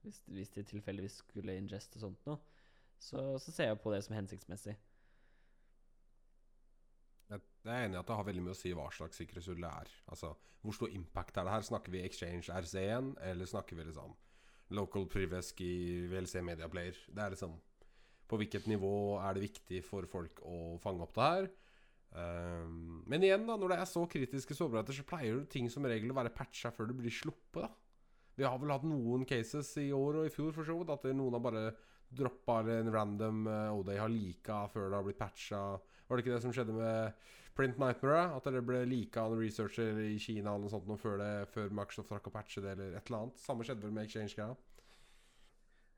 hvis, hvis de tilfeldigvis skulle ingeste sånt noe, så, så ser jeg på det som hensiktsmessig. Jeg jeg er enig i at det har veldig mye å si hva slags sikkerhetshull det er. Altså, Hvor stor impact er det her? Snakker vi Exchange RC1, eller snakker vi liksom local privesk VLC Media Player? Det er liksom På hvilket nivå er det viktig for folk å fange opp det her? Um, men igjen, da når det er så kritiske sårbarheter, så pleier jo ting som regel å være patcha før det blir sluppet. da Vi har vel hatt noen cases i år og i fjor for så vidt, at noen har bare droppa en random uh, ODay har lika før det har blitt patcha. Var det ikke det som skjedde med Print Nightmare? At det ble lika av en researcher i Kina eller noe sånt før, det, før Microsoft rakk å patche det, eller et eller annet. Samme skjedde vel med Exchange-greia.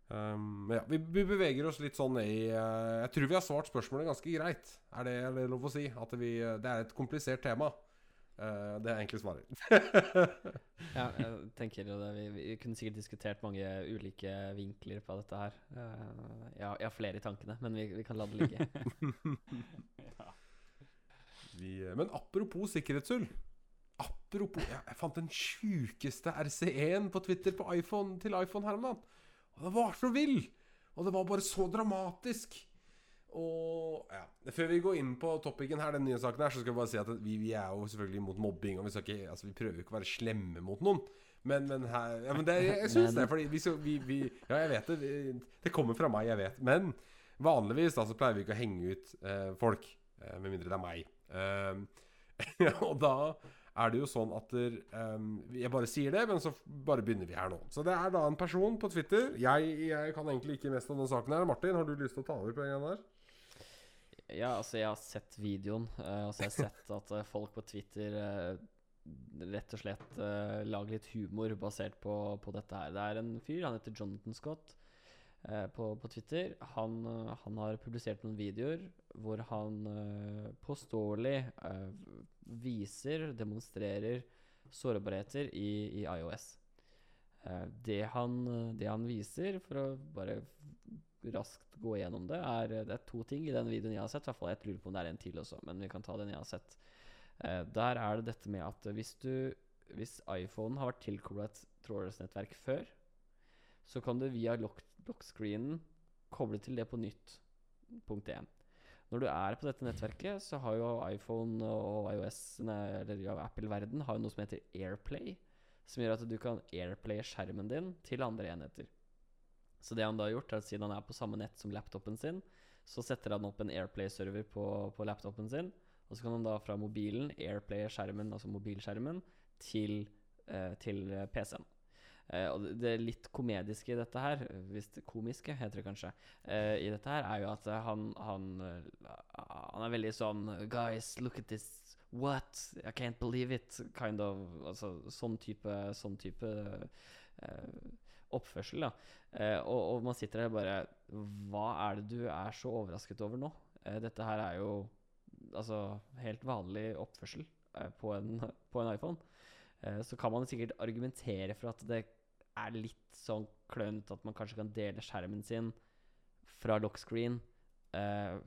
Um, ja, vi, vi beveger oss litt sånn i uh, Jeg tror vi har svart spørsmålet ganske greit. Det, er det lov å si? At vi, eh, det er et komplisert tema. Eh, det er egentlig svaret. Ja, jeg tenker jo det. Vi, vi kunne sikkert diskutert mange ulike vinkler på dette her. Uh, jeg, jeg har flere i tankene, men vi, vi kan la det ligge. vi eh, Men apropos sikkerhetshull. Apropos Jeg, jeg fant den sjukeste RC1 på Twitter på iPhone, til iPhone her om dagen. Og det var så vill! Og det var bare så dramatisk. Og ja, Før vi går inn på topicen her, den nye saken her, så skal vi bare si at vi, vi er jo selvfølgelig imot mobbing. Og vi, ikke, altså, vi prøver jo ikke å være slemme mot noen. Men, men her ja, men det, Jeg, jeg syns det, fordi vi, så, vi, vi Ja, jeg vet det. Det kommer fra meg, jeg vet. Men vanligvis da så pleier vi ikke å henge ut eh, folk. Eh, med mindre det er meg. Eh, og da er det jo sånn at der, ehm, Jeg bare sier det, men så bare begynner vi her nå. Så det er da en person på Twitter. Jeg, jeg kan egentlig ikke mest om den saken her. Martin, har du lyst til å ta over på en gang der? Ja, altså, jeg har sett videoen. Uh, altså, jeg har sett at uh, folk på Twitter uh, rett og slett lager litt humor basert på, på dette her. Det er en fyr, han heter Jonathan Scott på, på Twitter. Han, han har publisert noen videoer hvor han påståelig viser, demonstrerer sårbarheter i, i iOS. Det, han, det han viser, for å bare raskt gå gjennom det, er det er to ting i den videoen jeg har sett. I hvert fall jeg lurer på om det er en til også, men vi kan ta den jeg har sett. Eh, der er det dette med at hvis du Hvis iPhonen har vært tilkobla et trådløsnettverk før, så kan du via lock, lockscreenen koble til det på nytt. Punkt 1. Når du er på dette nettverket, så har jo iPhone og iOS, eller ja, Apple-verden, har jo noe som heter AirPlay, som gjør at du kan airplaye skjermen din til andre enheter. Så det han da har gjort, er at siden han er på samme nett som laptopen sin, så setter han opp en Airplay-server på, på laptopen sin, og så kan han da fra mobilen Airplay-skjermen, altså mobilskjermen, til, eh, til eh, PC-en. Eh, og det, litt komediske i dette her, hvis det komiske heter det kanskje, eh, i dette her, er jo at han, han, han er veldig sånn Guys, look at this. What? I can't believe it. Kind of. Altså sånn type, sånn type eh, oppførsel. Eh, og, og man sitter der bare Hva er det du er så overrasket over nå? Eh, dette her er jo altså helt vanlig oppførsel eh, på, en, på en iPhone. Eh, så kan man sikkert argumentere for at det er litt sånn klønete at man kanskje kan dele skjermen sin fra lockscreen eh,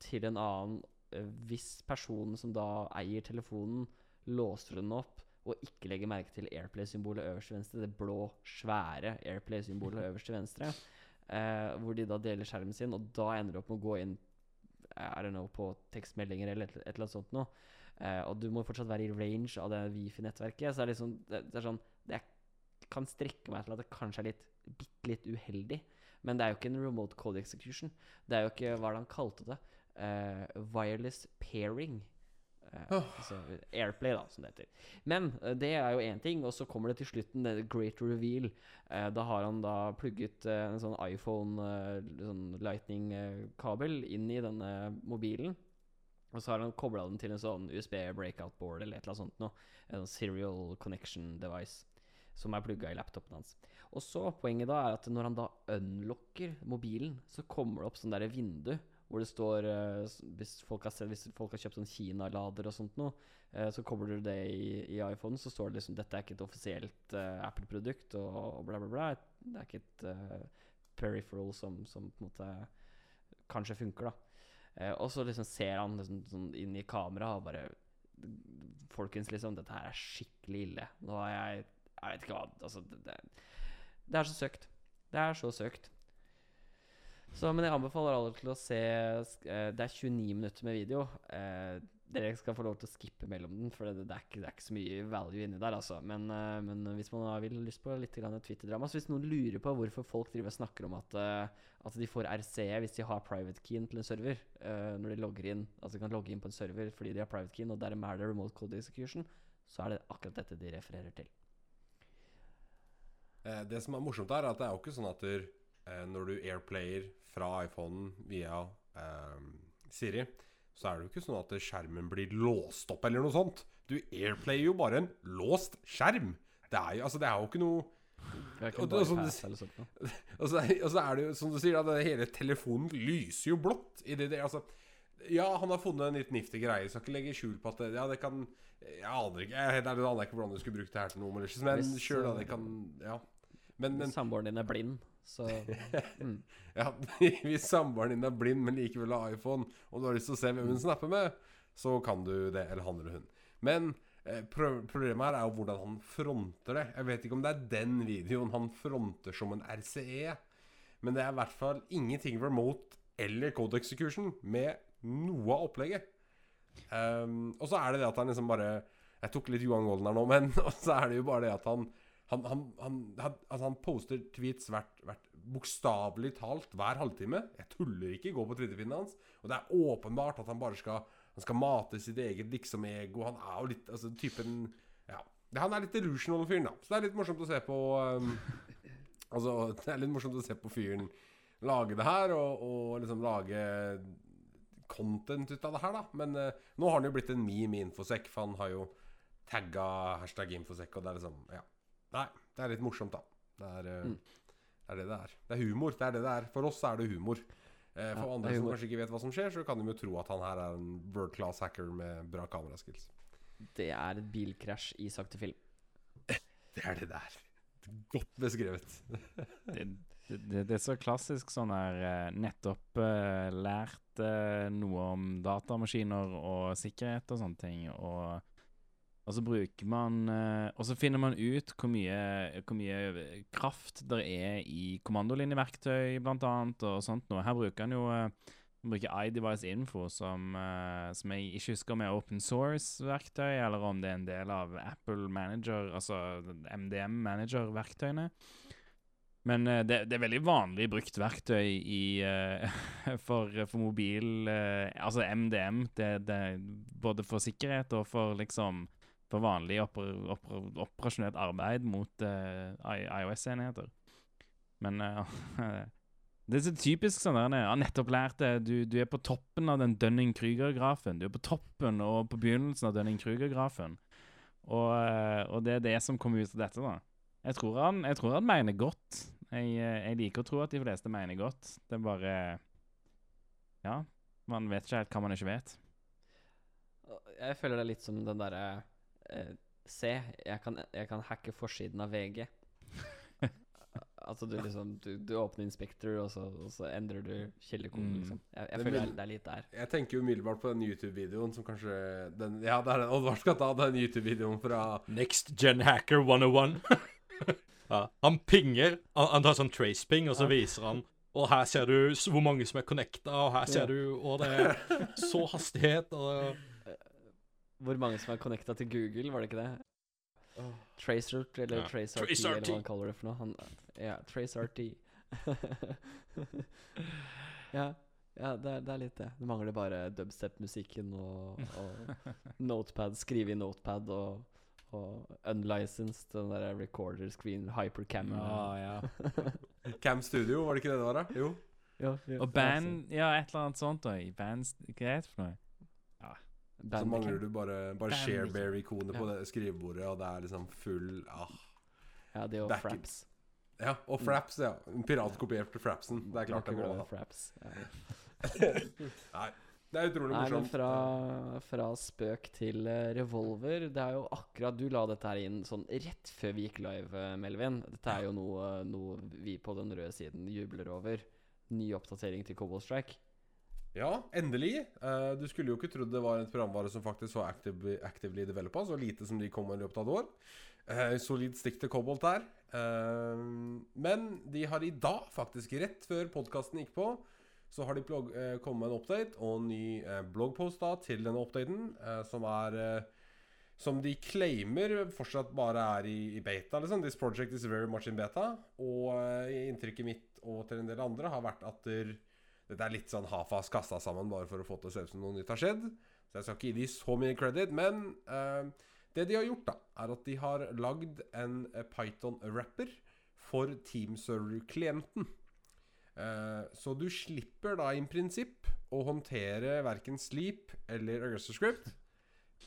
til en annen eh, hvis personen som da eier telefonen, låser den opp og ikke legge merke til Airplay-symbolet øverst til venstre, det blå, svære Airplay-symbolet øverst til venstre, eh, hvor de da deler skjermen sin, og da ender du opp med å gå inn eh, I don't know, på tekstmeldinger eller et, et eller annet sånt noe. Eh, og du må fortsatt være i range av det Wifi-nettverket. Så det er liksom det, det er sånn Det kan strekke meg til at det kanskje er litt bitte litt uheldig. Men det er jo ikke en remote code execution. Det er jo ikke Hva er det han kalte det? Eh, wireless pairing. Altså Airplay, da, som det heter. Men eh, det er jo én ting, og så kommer det til slutten, det great reveal. Da har han da plugget en sånn iPhone sånn lightning-kabel inn i denne mobilen. Og så har han kobla den til en sånn USB breakout board eller et eller annet sånt noe. En sånn serial connection device som er plugga i laptopen hans. Og så Poenget da er at når han da unlocker mobilen, så kommer det opp sånn der vindu hvor det står eh, hvis, folk har, hvis folk har kjøpt sånn Kina-lader og sånt noe, eh, så kobler du det i, i iPhone, så står det liksom dette er ikke et offisielt eh, Apple-produkt og, og bla, bla, bla. Det er ikke et peripheral som, som på en måte kanskje funker, da. Og så liksom ser han liksom, sånn inn i kameraet og bare Folkens, liksom, dette her er skikkelig ille. Nå har jeg Jeg vet ikke hva Altså, det, det, det er så søkt. Det er så søkt. Så, men jeg anbefaler alle til å se eh, Det er 29 minutter med video. Eh, dere skal få lov til å skippe mellom den, for det, det, er, ikke, det er ikke så mye value inni der, altså. Men, eh, men hvis man har lyst på litt Twitter-drama Så hvis noen lurer på hvorfor folk driver og snakker om at, at de får RCE hvis de har private keyen til en server, når de logger inn Altså de kan logge inn på en server fordi de har private keyen, og dermed er det remote code execution, så er det akkurat dette de refererer til. Det som er morsomt er at det er jo ikke sånn at eh, når du airplayer fra iPhonen via eh, Siri, så er det jo ikke sånn at skjermen blir låst opp eller noe sånt. Du airplayer jo bare en låst skjerm. Det er jo, altså, det er jo ikke noe Og er sånn. Og så, og så er det jo, som du sier, da, hele telefonen lyser jo blått. I det, det, altså, ja, han har funnet en litt niftig greie. Skal ikke legge skjul på at det, ja, det kan Jeg aner ikke Jeg, det aner ikke hvordan du skulle brukt det her til noe. Men, sjøl da. eh, Det kan Ja. Men, men Samboeren din er blind, så mm. ja, hvis samboeren din er blind, men likevel har iPhone, og du har lyst til å se hvem hun snapper med, så kan du det, eller han eller hun. Men eh, pro problemet her er jo hvordan han fronter det. Jeg vet ikke om det er den videoen han fronter som en RCE, men det er i hvert fall ingenting remote eller code execution med noe av opplegget. Um, og så er det det at han liksom bare Jeg tok litt Johan Golden her nå, men så er det jo bare det at han han, han, han, altså han poster tweets hvert, hvert bokstavelig talt hver halvtime. Jeg tuller ikke. Gå på Twitterfinnen hans. Og det er åpenbart at han bare skal Han skal mate sitt eget liksom-ego. Han er jo litt Altså typen Ja. Han er litt delusional fyren, da. Så det er litt morsomt å se på um, Altså, det er litt morsomt å se på fyren lage det her, og, og liksom lage content ut av det her, da. Men uh, nå har han jo blitt en meme i Infosec, for han har jo tagga hashtag Infosec, og det er liksom Ja. Nei, det er litt morsomt, da. Det er, uh, Mm. det er det det er. Det er humor. Det er det det er. For oss er det humor. Eh, for Ja, andre er som kanskje ikke vet hva som skjer, så kan de jo tro at han her er en world class hacker med bra kameraskills. Det er et bilkrasj i sakte film. Det er det det er. Godt beskrevet. Det, det, det er så klassisk sånn her eh, nettopp uh, lært uh, noe om datamaskiner og sikkerhet og sånne ting, og, og så bruker man eh, Og så finner man ut hvor mye, hvor mye kraft det er i kommandolinjeverktøy, blant annet, og sånt noe. Her bruker han jo eh, bruker iDevice Info, som, eh, som jeg ikke husker om er open source-verktøy, eller om det er en del av Apple Manager, altså MDM Manager-verktøyene. Men det, det er veldig vanlig brukt verktøy i, for, for mobil Altså MDM, det, det, både for sikkerhet og for liksom for vanlig oper, oper, operasjonelt arbeid mot uh, iOS-enheter. Men uh, det er så typisk sånn der Jeg nettopp lærte, det. Du, du er på toppen av den Dunning-Krüger-grafen. Du er på toppen og på begynnelsen av Dunning-Krüger-grafen. Og, eh, og det er det som kommer ut av dette, da. Jeg tror han, jeg tror han mener godt. Jeg, eh, jeg liker å tro at de fleste mener godt. Det er bare Ja, man vet ikke helt hva man ikke vet. Jeg føler det er litt som den derre eh, Se, jeg kan, jeg kan hacke forsiden av VG. altså du liksom Du, du åpner Inspector, og så, og så endrer du kildekoden, Mm. liksom. Jeg, jeg Det føler det er, det er litt der. Jeg tenker jo umiddelbart på den YouTube-videoen som kanskje den, Ja, det er den Oddvar skal ta den YouTube-videoen fra Next Gen Hacker 101. ja, han pinger. Han, han tar sånn trace-ping, og så viser han Og her ser du hvor mange som er connecta, og her ser Ja. du Og det er så hastighet, og Hvor mange som er connecta til Google, var det ikke det? Tracer, eller Ja. TraceRT, Trace eller hva han kaller det for noe. Han, ja, TraceRT. ja, ja det, er, det er litt det. Det mangler bare dubstep-musikken og, og notepad, skrive i notepad og, og unlicensed, den der recorder screen, hypercamera. ja. ja. Cam Studio, var det ikke det det var? da? Jo. Ja, ja, Og band Ja, et eller annet sånt òg. Band, Hva er det for noe? Så mangler du bare, bare. ShareBear-ikonet på Ja. det skrivebordet, og det er liksom full ah. Ja, det og jo fraps. Ja, og Fraps, ja. Piratkopierte piratkopiert Frapsen. Det er klart det går. Nei, det er utrolig Nei, morsomt. fra, fra spøk til eh, revolver Det er jo akkurat Du la dette her inn sånn rett før vi gikk live, eh, Melvin. Dette er jo noe, noe vi på den røde siden jubler over. Ny oppdatering til Cobalt Strike. Ja, endelig. Eh, du skulle jo ikke trodd det var et programvare som faktisk var actively, actively developa, så lite som de kom med i løpet av et år. Eh, solid stikk til Cobalt der. Eh, men de har i dag, faktisk rett før podkasten gikk på, så har de eh, kommet med en update og en ny bloggpost da til denne updaten, som er Som de claimer fortsatt bare er i, i beta. liksom This project is very much in beta. Og inntrykket mitt og til en del andre har vært at der, dette er litt sånn hafas kasta sammen bare for å få til å se ut som noe nytt har skjedd. Så jeg skal ikke gi de så mye credit, men uh, det de har gjort, da, er at de har lagd en eh, Python-rapper for Teamserver-klienten. Uh, så du slipper da i prinsipp å håndtere verken Sleep eller Aggressor Script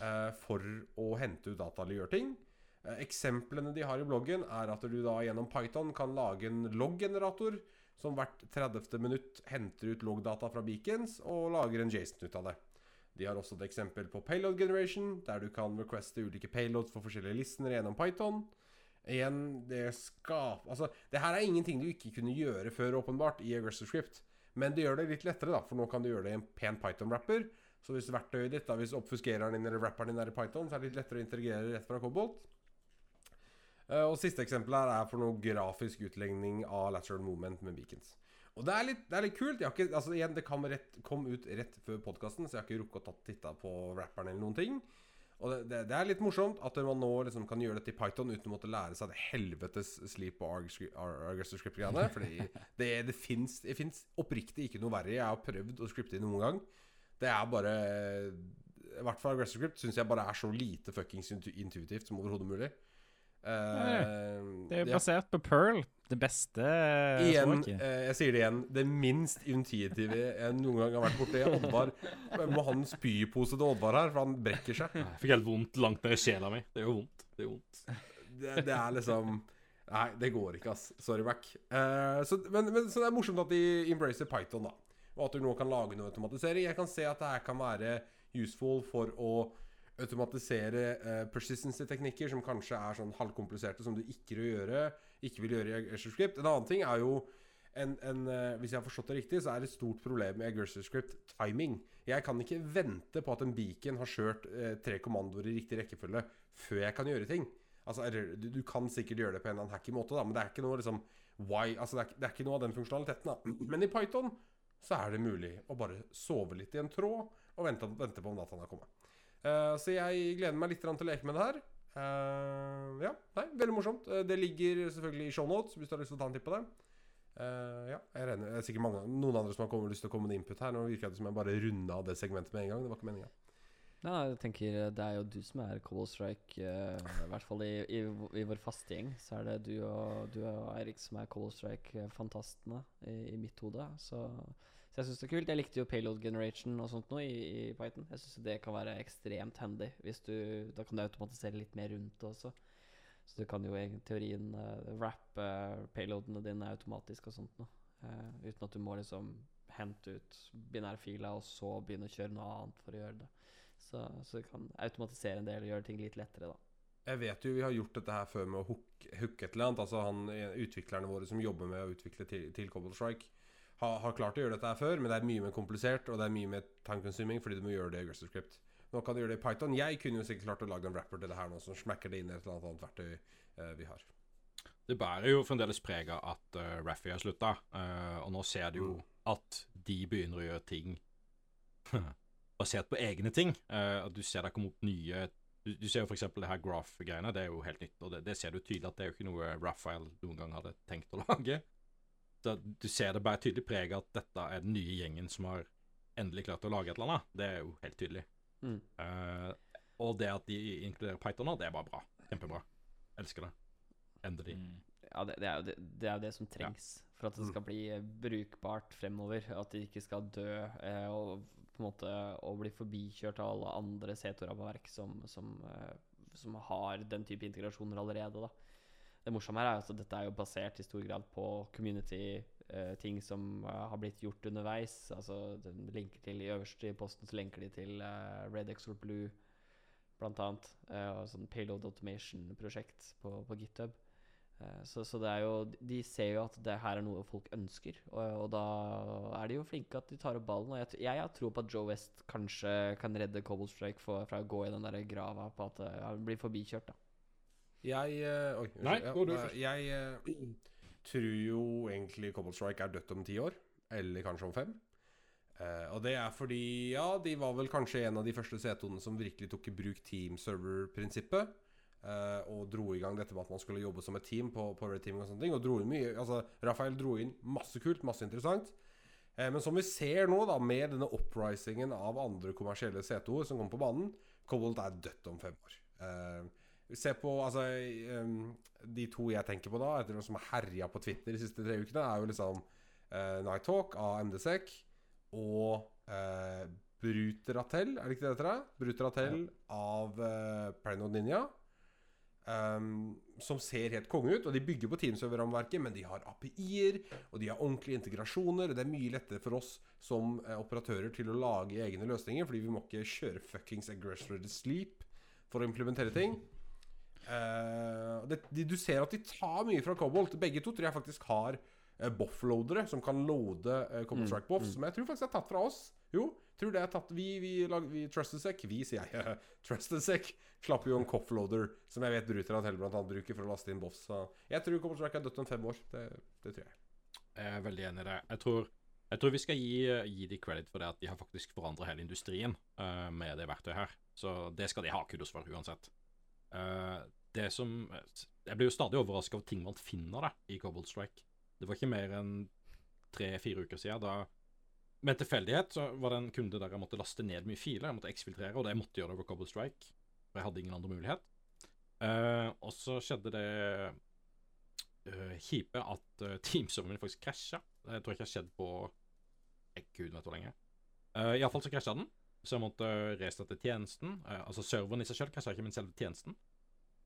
uh, for å hente ut data eller gjøre ting. Eh, eksemplene de har i bloggen, er at du da gjennom Python kan lage en loggenerator som hvert 30. minutt henter ut loggdata fra beacons og lager en JSON ut av det. De har også et eksempel på payload generation, der du kan requeste ulike payloads for forskjellige listener gjennom Python. Igjen, det skap... Altså, det her er ingenting du ikke kunne gjøre før, åpenbart, i Aggressive Script. Men det gjør det litt lettere, da, for nå kan du gjøre det i en pen Python-rapper Så hvis verktøyet ditt, da, hvis oppfuskereren din eller rapperen din er i Python, så er det litt lettere å integrere rett fra Cobalt. Eh, og siste eksempel her er for noe grafisk utlegning av lateral movement med beacons. Og det er litt, det er litt kult. Ikke, altså igjen, Det kom, rett, kom ut rett før podkasten, så jeg har ikke rukket å titta på rapperen eller noen ting. Og det, det, det er litt morsomt at man nå liksom kan gjøre dette i Python uten å måtte lære seg det helvetes sleep og aggressive script-greiene. Fordi det, det fins oppriktig ikke noe verre. Jeg har prøvd å scripte inn noen gang. Det er bare I hvert fall aggressor script syns jeg bare er så lite fuckings intuitivt som overhodet mulig. Eh, Det er jo ja. på Pearl, det beste eh, Igjen, språket. eh, jeg sier det igjen. Det minst intuitive jeg noen gang har vært borti. Oddvar Må ha en spypose til Oddvar her, for han brekker seg. Jeg fikk helt vondt langt ned i sjela mi. Det er jo vondt. Det gjør vondt. Det, det er liksom Nei, det går ikke, ass. Sorry, Mac. Eh, så, men, men, så det er morsomt at de embracer Python, da. Og at du nå kan lage noe automatisering. Jeg kan se at det her kan være useful for å automatisere uh, persistency-teknikker som kanskje er sånn halvkompliserte, som du ikke vil gjøre, ikke vil gjøre i aggressive Script. En annen ting er jo en, en, uh, Hvis jeg har forstått det riktig, så er det et stort problem med aggressive Script timing. Jeg kan ikke vente på at en beacon har kjørt uh, tre kommandoer i riktig rekkefølge før jeg kan gjøre ting. Altså, du, du kan sikkert gjøre det på en eller annen hacky måte, da, men det er ikke noe liksom why, altså, det, er, det er ikke noe av den funksjonaliteten. da Men i Python så er det mulig å bare sove litt i en tråd og vente, vente på om dataen har kommet. Eh, så jeg gleder meg litt til å leke med det her. Eh, ja, nei, veldig morsomt. Eh, det ligger selvfølgelig i shownotes hvis du har lyst til å ta en titt på det. Uh, ja, jeg regner Det er sikkert mange, noen andre som har kommet, lyst til å komme med input her. Nå virker det som jeg bare runda av det segmentet med en gang. Det var ikke meninga. Ja, jeg tenker Det er jo du som er Cobble Strike, Uh, i hvert fall i, i, i vår faste gjeng. Så er det du og, du og Eirik som er Cobble Strike-fantastene i, i mitt hode. Så, så jeg syns det er kult. Jeg likte jo Payload Generation og sånt nå i, i Python. Jeg syns det kan være ekstremt handy. Hvis du, da kan du automatisere litt mer rundt det også. Så du kan jo i teorien uh, rappe payloadene dine automatisk og sånt noe. Uh, uten at du må liksom hente ut binærfila og så begynne å kjøre noe annet for å gjøre det. Så, så du kan automatisere en del og gjøre ting litt lettere, da. Jeg vet jo vi har gjort dette her før med å hook, et eller annet. Altså han, Utviklerne våre som jobber med å utvikle til, til Cobble Strike, har, har klart å gjøre dette her før, men det er mye mer komplisert, og det er mye mer time consuming fordi du må gjøre det i Aggressor Script. Nå kan du gjøre det i Python. Jeg kunne jo sikkert klart å lage en rapper til det her nå, som smacker det inn i et eller annet annet verktøy eh, vi har. Det bærer jo fremdeles preg av at uh, Raffi har slutta, uh, og nå ser du jo at de begynner å gjøre ting basert på egne ting. Uh, at du ser deg komme opp nye Du, du ser jo eksempel det her graph-greiene, det er jo helt nytt, og det, det ser du tydelig at det er jo ikke noe Raphael noen gang hadde tenkt å lage. Så du ser det bare tydelig preg at dette er den nye gjengen som har endelig klart å lage et eller annet. Det er jo helt tydelig. Mm. Uh, og det at de inkluderer Python nå, det er bare bra. Kjempebra. Elsker det. Endelig. Mm. Ja, det, det, er jo det, det er jo det som trengs for at det skal bli eh, brukbart fremover. At de ikke skal dø eh, og på en måte og bli forbikjørt av alle andre C2-rammeverk som, som, eh, som har den type integrasjoner allerede. da. Det morsomme her er at dette er jo basert i stor grad på community-ting som uh, har blitt gjort underveis. Altså, den linker til I øverste posten så lenker de til uh, Red Exor Blue, blant annet. eh, og sånn payload automation-prosjekt på, på GitHub. Eh, Så, så det er jo De ser jo at det her er noe folk ønsker, og, og da er de jo flinke at de tar opp ballen. Og jeg, jeg har tro på at Joe West kanskje kan redde Cobble Strike fra å gå i den der grava på at eh, han blir forbikjørt, da. Jeg eh, Oi. Nei, ja, gå du eh, først. Jeg eh, tror jo egentlig Cobble Strike er dødt om ti år. Eller kanskje om fem. Og det er fordi, ja, de var vel kanskje en av de første C2-ene som virkelig tok i bruk team server-prinsippet. eh, og dro i gang dette med at man skulle jobbe som et team på, på Red Teaming og sånne ting. Og dro inn mye Altså, Rafael dro inn masse kult, masse interessant. Men som vi ser nå, da, med denne uprisingen av andre kommersielle C2-er som kommer på banen, Cobalt er dødt om fem år. Eh, ser på altså eh, De to jeg tenker på da, etter noe som har herja på Twitter de siste tre ukene, er jo liksom uh, Night Talk av MDSEC og uh, Bruteratel, er det ikke det det heter? Bruteratel av uh, Paranoid Ninja. Um, som ser helt konge ut, og de bygger på Teamserver-rammeverket, men de har API-er, og de har ordentlige integrasjoner, og det er mye lettere for oss som uh, operatører til å lage egne løsninger, fordi vi må ikke kjøre fuckings aggressor to sleep for å implementere ting. Eh, det, de, du ser at de tar mye fra Cobalt. Begge to tror jeg faktisk har uh, boff-loadere som kan loade uh, Cobalt Strike Boff, som jeg tror faktisk er tatt fra oss. Jo, Tror det er tatt Vi, vi, lag, vi Trusted Sec, vi sier jeg, Trusted Sec, slapp jo en coffloader, som jeg vet Bruterantell blant annet bruker for å laste inn boffs. Så jeg tror Cobalt Strike er dødt om fem år. Det, det tror jeg. Jeg er veldig enig i det. Jeg tror, jeg tror vi skal gi, gi de credit for det at de har faktisk forandret hele industrien uh, med det verktøyet her. Så det skal de ha kudos for uansett. Eh, det som Jeg blir jo stadig overraska over ting man finner da i Cobalt Strike. Det var ikke mer enn tre-fire uker siden da med tilfeldighet så var det en kunde der jeg måtte laste ned mye filer. Jeg måtte eksfiltrere, og det jeg måtte gjøre gjøre over Cobalt Strike. For jeg hadde ingen andre mulighet. Uh, og så skjedde det uh, kjipe at uh, Teamserveren min faktisk krasja. Det tror jeg ikke har skjedd på jeg, Gud vet hvor lenge. Uh, Iallfall så krasja den, så jeg måtte restarte tjenesten. Uh, altså serveren i seg selv krasja ikke, men selve tjenesten.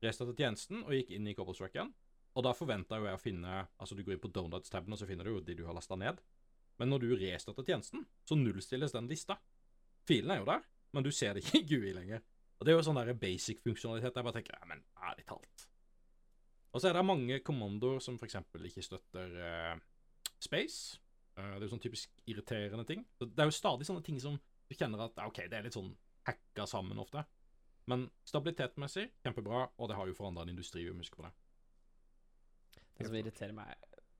Restarte tjenesten og gikk inn i igjen. Og da forventa jo jeg å finne Altså, du går inn på Donuts-taben, og så finner du jo de du har lasta ned. Men når du restarter tjenesten, så nullstilles den lista. Filen er jo der, men du ser det ikke i GUI lenger. Og det er jo sånn der basic funksjonalitet. Jeg bare tenker, ja, men ærlig talt. Og så er det mange kommandoer som f.eks. ikke støtter uh, space. Uh, det er jo sånn typisk irriterende ting. Det er jo stadig sånne ting som du kjenner at OK, det er litt sånn hacka sammen ofte. Men stabilitetmessig kjempebra, og det har jo forandra en industri. Vi må huske på det. Det som irriterer meg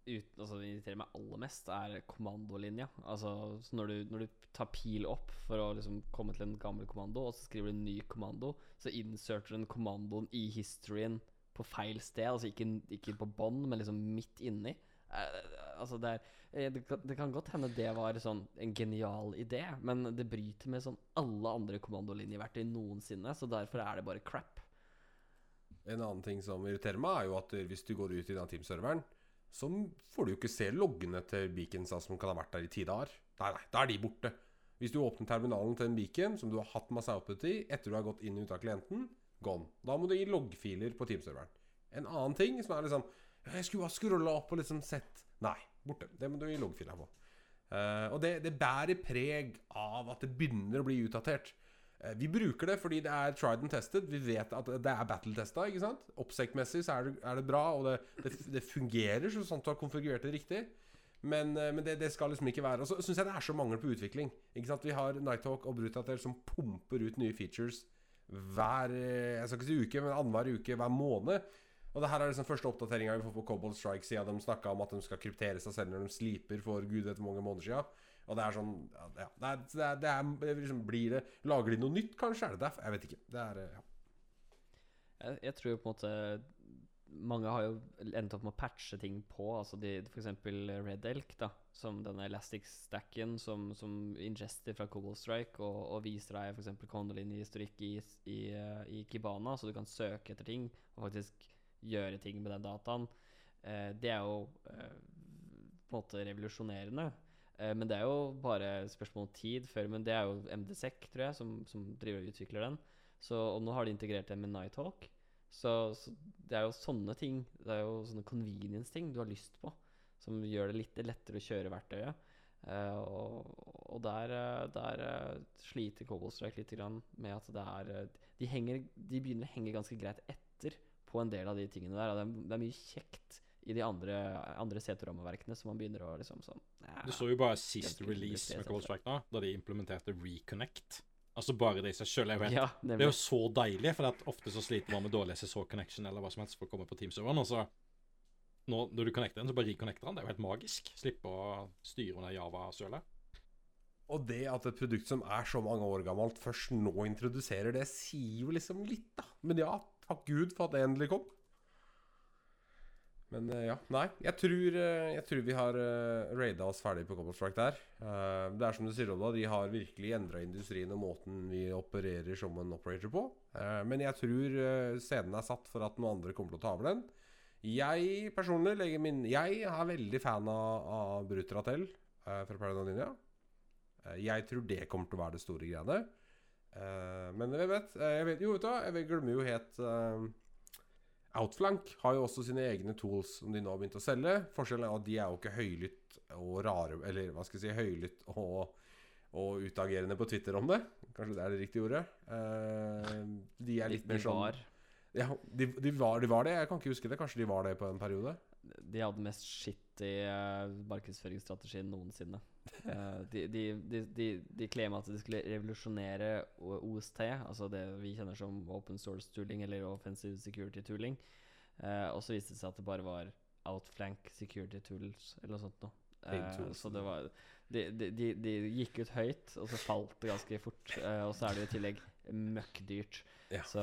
ut, altså irriterer meg aller mest, er kommandolinja. Altså så når, du, når du tar pil opp for å liksom komme til en gammel kommando, og så skriver du en ny kommando, så inserter du den kommandoen i historien på feil sted. Altså ikke, ikke på bånn, men liksom midt inni. Eh, altså det, er, eh, det, kan, det kan godt hende det var sånn en genial idé, men det bryter med sånn alle andre kommandolinjeverktøy noensinne, så derfor er det bare crap. En annen ting som irriterer meg, er jo at hvis du går ut i den Teams-serveren, så får du jo ikke se loggene til beaconsa som kan ha vært der i ti dager. Nei, nei, da er de borte. Hvis du åpner terminalen til en beacon som du har hatt masse output i etter du har gått inn og ut av klienten, gone. Da må du gi loggfiler på Teams-serveren. En annen ting som er liksom Jeg skulle bare scrolla opp og liksom sett Nei, borte. Det må du i loggfila på. Uh, og det, det bærer preg av at det begynner å bli utdatert. Uh, vi bruker det fordi det er tried and tested. Vi vet at det er battle-testa. Oppsekkmessig så er det, er det bra, og det, det, det fungerer sånn at du har konfigurert det riktig. Men, uh, men det, skal liksom ikke være Og så syns jeg det er så mangel på utvikling. Vi har Nighthawk og Brutatel som pumper ut nye features hver Jeg skal ikke si uke, men annenhver uke hver måned. Og det her er liksom første oppdateringa vi får på Cobalt Strike siden de snakka om at de skal kryptere seg selv når de sliper for gud vet hvor mange måneder sia. Og det er sånn ja, det, er, det, er, det, er, liksom Blir det Lager de noe nytt, kanskje? Er det derfor? Jeg vet ikke. Det er eh, ja. Jeg, jeg tror på en måte Mange har jo endt opp med å patche ting på. Altså de, for eksempel Red Elk, da. Som denne elastic-stacken som, som ingester fra Cobalt Strike og, og viser deg f.eks. kondolinjehistorikk i, i, eh, i Kibana, så du kan søke etter ting og faktisk gjøre ting med den dataen. Eh, det er jo eh, på en måte revolusjonerende. Eh, men det er jo bare spørsmål om tid før Men det er jo MDSEC, tror jeg, som, som driver og utvikler den. Så, og nå har de integrert det med Nighthawk. Så, så det er jo sånne ting Det er jo sånne convenience-ting du har lyst på, som gjør det litt lettere å kjøre verktøyet. Uh, og, og der, der sliter Cobble Strike litt med at det er de, henger, de begynner å henge ganske greit etter på en del av de tingene der. Og det er, det er mye kjekt i de andre, andre CT-rammeverkene som man begynner å liksom sånn ja, Du så jo bare sist release med Cold Strike nå, da de implementerte Reconnect. Altså bare det i seg sjøl Ja, Det er jo så deilig, for at ofte så sliter man med dårlig SSH-connection eller hva som helst for å komme på Teams-serveren, og så nå, når du connecter den, så bare reconnecter den. Det er jo helt magisk. Slippe å styre under Java-sølet. Og det at et produkt som er så mange år gammelt, først nå introduserer det, sier jo liksom litt, da. Men ja, takk Gud for at det endelig kom. Men eh, ja, nei. Jeg tror, eh, jeg tror vi har uh, raida oss ferdig på Cobalt der. Eh, det er som du sier, Oda, de har virkelig endra industrien og måten vi opererer som en operator på. Eh, men jeg tror scenen er satt for at noen andre kommer til å ta over den. Jeg personlig legger min Jeg er veldig fan av, av Brutratel uh, fra. Eh, Jeg tror det kommer til å være det store greiene. Eh, men jeg vet, eh, jeg vet Jo, vet du jeg glemmer jo helt uh, Outflank har jo også sine egne tools som de nå har begynt å selge. Forskjellen er at de er jo ikke høylytt og rare Eller hva skal jeg si høylytt og, og utagerende på Twitter om det. Kanskje det er det riktige ordet. Uh, de er litt De mer sånn var ja, de, de, var, de var det. Jeg kan ikke huske det. Kanskje de var det på en periode? De hadde mest skitt i markedsføringsstrategi noensinne. Eh, de, de, de, de, claima at de skulle revolusjonere OST, altså det vi kjenner som open source tooling eller offensive security tooling. Eh, og så viste det seg at det bare var outflank security tools eller noe sånt noe. Eh, så det var de, de, de, gikk ut høyt, og så falt det ganske fort. Uh, og så er det i tillegg møkkdyrt. Ja. Så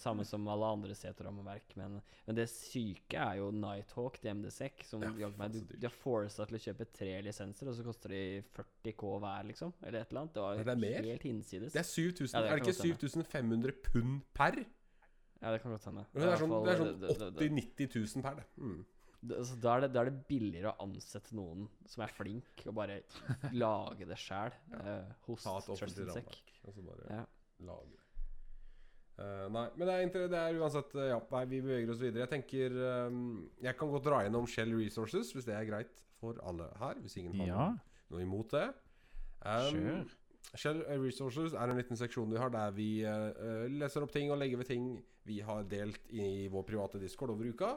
samme som alle andre C-rammeverk. Men, men det syke er jo Nighthawk til MDSEC. Som Ja, meg, du, de har forsa til å kjøpe tre lisenser, og så koster de 40K hver, liksom. Eller et eller annet. Det var Er det mer? helt hinsides. Det er 7000 Ja, det Er det ikke 7500 pund per? ja, det kan godt hende. Det er sånn, det er sånn det- det- det- 80 000-90 000 per, det. Mm. det- altså, da, er det, da er det billigere å ansette noen som er flink, og bare lage det sjæl. eh, hos Ta et offentlig Sec. så bare Ja. lage det. Eh, nei, men det er, det er uansett eh, Ja, nei, vi beveger oss videre. Jeg tenker um, Jeg kan godt dra gjennom Shell Resources, hvis det er greit for alle her. Hvis ingen har Ja, noe imot det. Um, Sure. Shell Resources er en liten seksjon vi har der vi eh, leser opp ting og legger ved ting vi har delt i vår private discord over uka.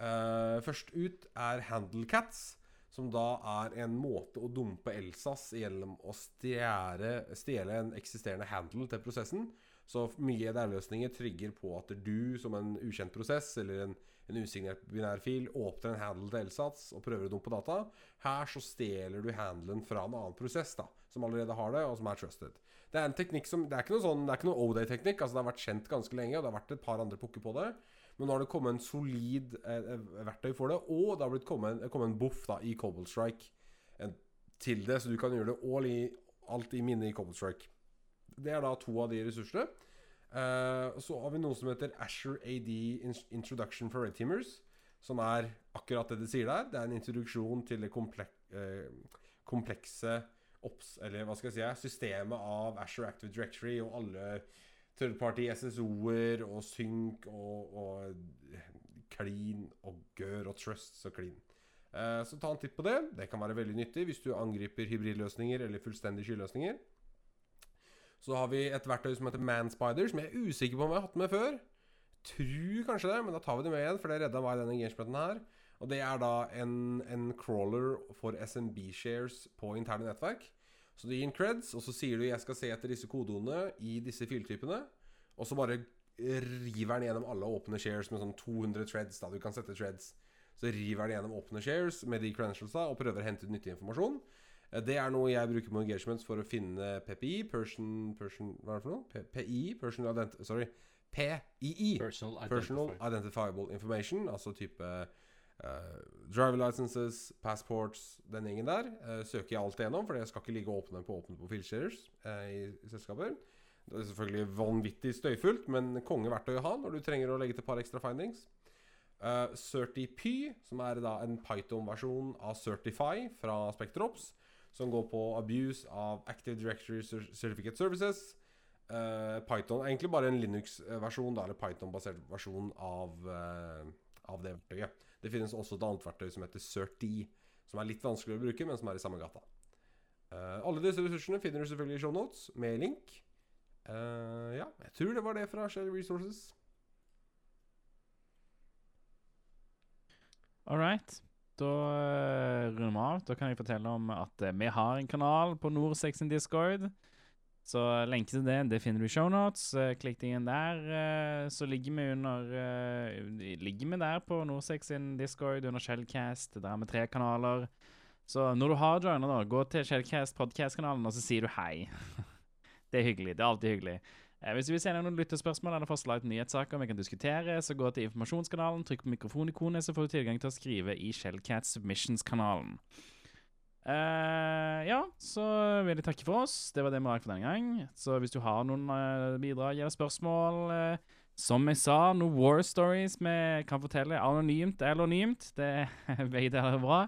Uh, først ut er Handlecats, som da er en måte å dumpe Elsas gjennom å stjele en eksisterende handle til prosessen. Så mye EDR-løsninger trigger på at du som en ukjent prosess eller en, en usignert binærfil åpner en handle til Elsats og prøver å dumpe data. Her så stjeler du handlen fra en annen prosess da som allerede har det, og som er trusted. Det er en teknikk som Det er ikke noe sånn Det er ikke noe O-day-teknikk. Altså Det har vært kjent ganske lenge, og det har vært et par andre pukker på det. Men nå har det kommet en solid eh, eh, verktøy for det, og det har blitt kommet, kommet en buff da i Cobalt Strike til det, så du kan gjøre det all i, alt i minnet i Cobalt Strike. Det er da to av de ressursene. Uh, så har vi noe som heter Asher AD Introduction for Red Teamers. Som er akkurat det det sier der. Det er en introduksjon til det komplek uh, komplekse ops, eller hva skal jeg si, systemet av Asher Active Directory og alle third-party SSO-er og sync og, og clean og gør og trusts og clean. Uh, så ta en titt på det. Det kan være veldig nyttig hvis du angriper hybridløsninger eller fullstendig skyløsninger. Så har vi et verktøy som heter Manspider, som jeg er usikker på om jeg har hatt med før. Tror kanskje det, men da tar vi det med igjen, for det redda meg denne engagementen her. Og det er da en, en crawler for SMB-shares på interne nettverk. Så du gir en creds, og så sier du 'jeg skal se etter disse kodeordene i disse filtypene', og så bare river den gjennom alle åpne shares med sånn 200 treads. da, Du kan sette treads. Så river den gjennom åpne shares med de credentialsa og prøver å hente ut nyttig informasjon. Eh, Det er noe jeg bruker på engagements for å finne PPI, Persian, Persian Hva er det for noe? PI? Personal Ident... Sorry. PII. Personal Personal. Identifiable Information, altså type uh, driver licenses, passports, den gjengen der. Uh, søker jeg alt igjennom, for jeg skal ikke ligge åpne på åpne på filshares uh, i, i selskaper. Det er selvfølgelig vanvittig støyfullt, men kongeverktøy å ha når du trenger å legge til et par ekstra findings. Uh, CertiPy, som er da en Python-versjon av Certify fra Spectrops, som går på abuse av Active Directory Certificate Services. Uh, Python Egentlig bare en Linux-versjon, eller Python-basert versjon av, uh, av det verktøyet. Det finnes også et annet verktøy som heter CertD, som er litt vanskeligere å bruke, men som er i samme gata. Uh, alle disse ressursene finner du selvfølgelig i shownotes med link. Ja, jeg tror det var det fra Shell Resources. All right. Da uh, runder vi av. Da kan jeg fortelle om at eh, vi har en kanal på Norsex sin Discord. Så lenke til det det finner du i shownotes. Klikk deg inn der. eh, så ligger vi under eh, Ligger vi der på Norsex sin Discord under Shellcast. Der har vi tre kanaler. Så når du har joina, gå til Shellcast podcast-kanalen, og så sier du hei. det er hyggelig. Det er alltid hyggelig. Eh, hvis du vil sende noen lyttespørsmål eller forslag til nyhetssaker vi kan diskutere, så gå til informasjonskanalen, trykk på mikrofonikonet, så får du tilgang til å skrive i Shellcat Submissions-kanalen. Uh, ja, så vil jeg takke for oss. Det var det vi rakk for denne gang. Så hvis du har noen uh, bidrag eller spørsmål uh, Som jeg sa, noen war stories vi kan fortelle anonymt eller anonymt. Det begge deler er bra.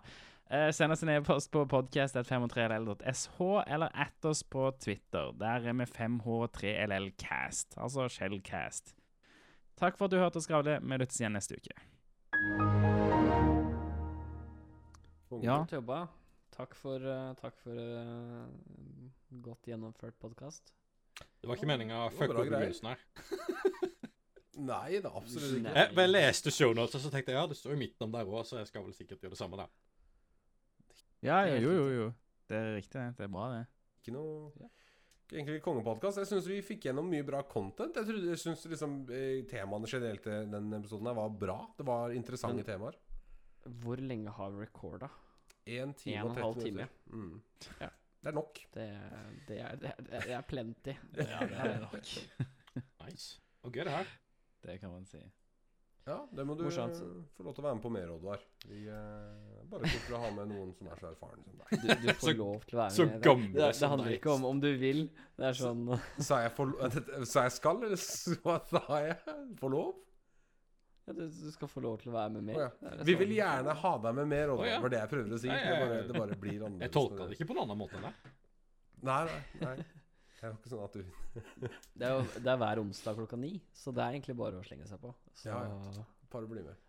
Eh, send oss en e-post på podcast.5h3ll.sh, eller at oss på Twitter. Der er vi 5h3llcast, altså Shellcast. Takk for at du hørte oss skravle. Vi lyttes igjen neste uke. Ja. Godt jobba. Takk for, eh, takk for uh, godt gjennomført podkast. Det var ikke meninga å fucke opp begynnelsen her. Nei det er absolutt ikke. Jeg, jeg leste shownotes, og så tenkte jeg ja, det står i midten om der òg, så jeg skal vel sikkert gjøre det samme der. Ja, er jo, jo, jo, jo. Det er riktig, det. Det er bra, det. Ikke noe Ja. Egentlig kongepodkast. Jeg syns vi fikk gjennom mye bra content. Jeg, trodde, jeg syns liksom eh, temaene generelt i den episoden her var bra. Det var interessante Men- temaer. Hvor lenge har vi recorda? Én time En og og en halv 30 time. minutter. Mm. Ja. Det er nok. Det, det, er, det, er, det er plenty. Ja, det er nok. Nice. Og gøy, det her. Det kan man si. Ja, det må du Morsomt. få lov til å være med på mer, Oddvar. Vi eh, bare til å ha med noen som er så erfaren som deg. Du, du får Så- lov til å være så med. Det- gamle det, det, som handler deg. ikke om om du vil. Det er sånn Sa jeg, for, sa jeg skal, eller s- hva sa jeg? Få lov? ja, du, du skal få lov til å være med mer. Å, ja. Det er Vi sånn- vil gjerne ha deg med mer, Oddvar. Å, ja. Det var det jeg prøvde å si. Nei, Det bare, jeg- det bare blir annerledes. Jeg tolka det ikke på noen annen måte enn deg. Nei, nei. nei. Det er jo ikke sånn at du Det er jo det er hver onsdag klokka ni, så det er egentlig bare å slenge seg på. Så Ja, Bare bli med.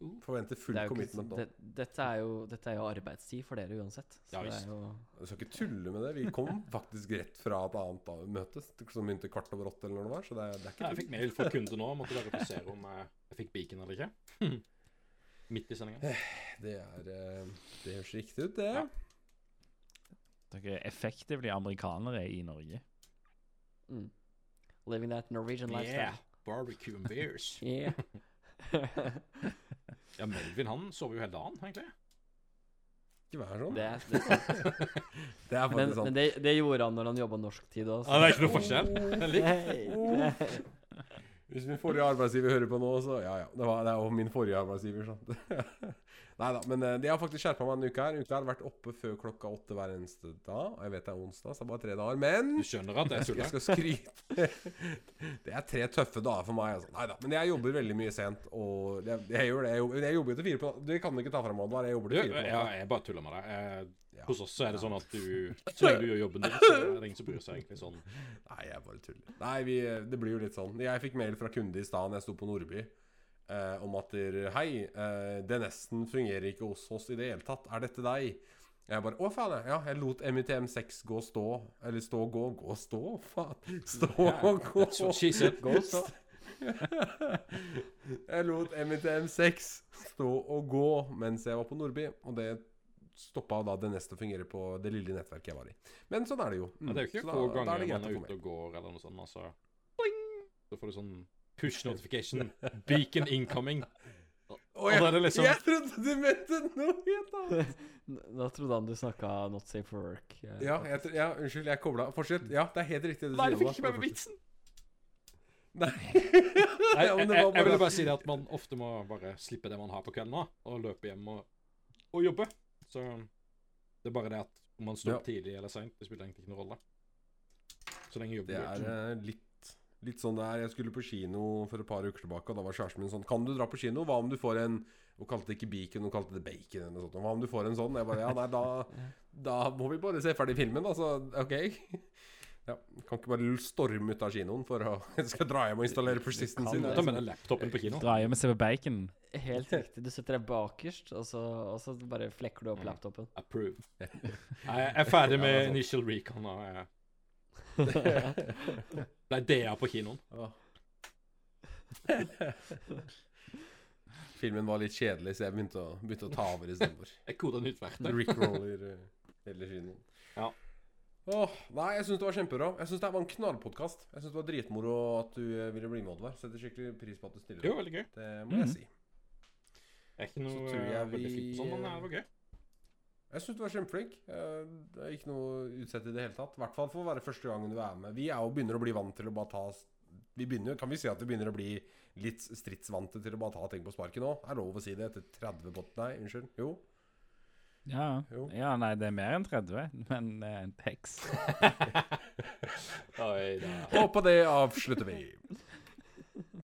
Uh. Forventer full det er commitment ikke, nå. det, dette, er jo, dette er jo arbeidstid for dere uansett. Så Ja, det er jo Du skal ikke tulle med det. Vi kom faktisk rett fra et annet møte som begynte kvart over åtte, eller når det var. Så det, det er ikke Jeg fikk mail fra kunde nå. Måtte verifisere om jeg, jeg fikk beacon eller ikke. Midt i sendinga. Det er eh, Det høres riktig ut, det. Ja. Dere er effektivt amerikanere i Norge. Mm. Living that Norwegian Yeah. lifestyle. Barbecue and beers. Yeah. Ja, Melvin han sover jo hele dagen, egentlig. Ikke vær sånn. det, er, det er sant. Det er Men, sant. men det, det gjorde han når han jobba norsktid òg. Ja, det er ikke noe forskjell. Hvis min forrige arbeidsgiver hører på nå, så ja ja. Det, var, det er jo min forrige arbeidsgiver, sant. Nei da. Men eh, de har faktisk skjerpa meg denne uka her. Uka har vært oppe før klokka åtte hver eneste dag. Og jeg vet det er onsdag, så det er bare tre dager. Men Du skjønner at det er jeg skal skryte. Det er tre tøffe dager for meg. Altså. Nei da. Men jeg jobber veldig mye sent. Og jeg, jeg gjør det. Jeg jobber, jeg jobber til fire på natta. Det kan du ikke ta fra meg, Oddvar. Jeg jobber til fire på ja, jeg bare tuller med deg. Ja. Hos oss så er det sånn at du Så lenge du gjør jobben din, så er det ingen som bryr seg egentlig sånn. Nei, jeg bare tuller. Nei, vi, det blir jo litt sånn. Jeg fikk mail fra kunde i stad da jeg sto på Nordby. Eh, om at der, Hei, eh, det nesten fungerer ikke hos oss i det hele tatt. Er dette deg? Jeg bare Å, faen, jeg. Ja, jeg lot MITM6 gå og stå. Eller stå og gå. Gå og stå? Faen. Stå og gå. She said. Gå så. Jeg lot MITM6 stå og gå mens jeg var på Nordby. Og det stoppa da det neste å fungere på det lille nettverket jeg var i. Men sånn er det jo. Mm. Ja, det er jo ikke da- få er ganger man er ute og går eller noe sånt, altså. Boing! Så får du sånn push notification. Beacon incoming. Å, Og da er det liksom Jeg trodde du mente noe helt annet! Da trodde han du snakka not safe for work. Jeg... Ja, jeg, ja, unnskyld, jeg kobla. Fortsett. Ja, det er helt riktig. det Nei, du fikk ikke med meg vitsen! Nei. Nei, Ja, jeg, jeg, jeg ville bare- bare si det at man ofte må bare slippe det man har på kvelden nå, og løpe hjem og, og jobbe. Så det er bare det at om man står Ja. tidlig eller seint, det spiller egentlig ikke noen rolle. Så lenge jobben Det går. er eh, litt, litt sånn det er. Jeg skulle på kino for et par uker tilbake, og da var kjæresten min sånn Kan du dra på kino? Hva om du får en Hun kalte det ikke bacon, hun kalte det bacon eller noe sånt. Hva om du får en sånn? Jeg bare Ja, nei, da, da må vi bare se ferdig filmen, altså. OK. Ja, Kan ikke bare storme ut av kinoen for å Skal dra hjem og installere persisten sin. Ta med den laptopen på kino. Dra hjem og se på bacon. Helt riktig. Du setter deg bakerst, og så, og så bare flekker du opp Mm. laptopen. Approve. Jeg er ferdig med initial recon og jeg ble DA på kinoen. Filmen var litt kjedelig, så jeg begynte å, begynte å ta over istedenfor. Jeg koda nytt verktøy. Rick Roller eh, hele kinoen. Ja. Åh, nei, jeg syns det var kjempebra. Jeg syns det var en knallpodkast. Jeg syns det var dritmoro at du eh, ville bli med, Oddvar. Setter skikkelig pris på at du stiller Det var veldig gøy. Det må jeg Mhm. si. Jeg er ikke noe tror jeg veldig vi- flink på sånn, men det var gøy. Jeg syns du var kjempeflink. Eh, Det er ikke noe utsett i det hele tatt. I hvert fall for å være første gangen du er med. Vi er jo begynner å bli vant til å bare ta Vi begynner, Kan vi si at vi begynner å bli litt stridsvante til å bare ta ting på sparket nå? Er lov å si det etter 30 bot... Nei, unnskyld. Jo. Ja. Ja, nei, det er mer enn 30, men det er en heks. Oi da. Og på det avslutter vi.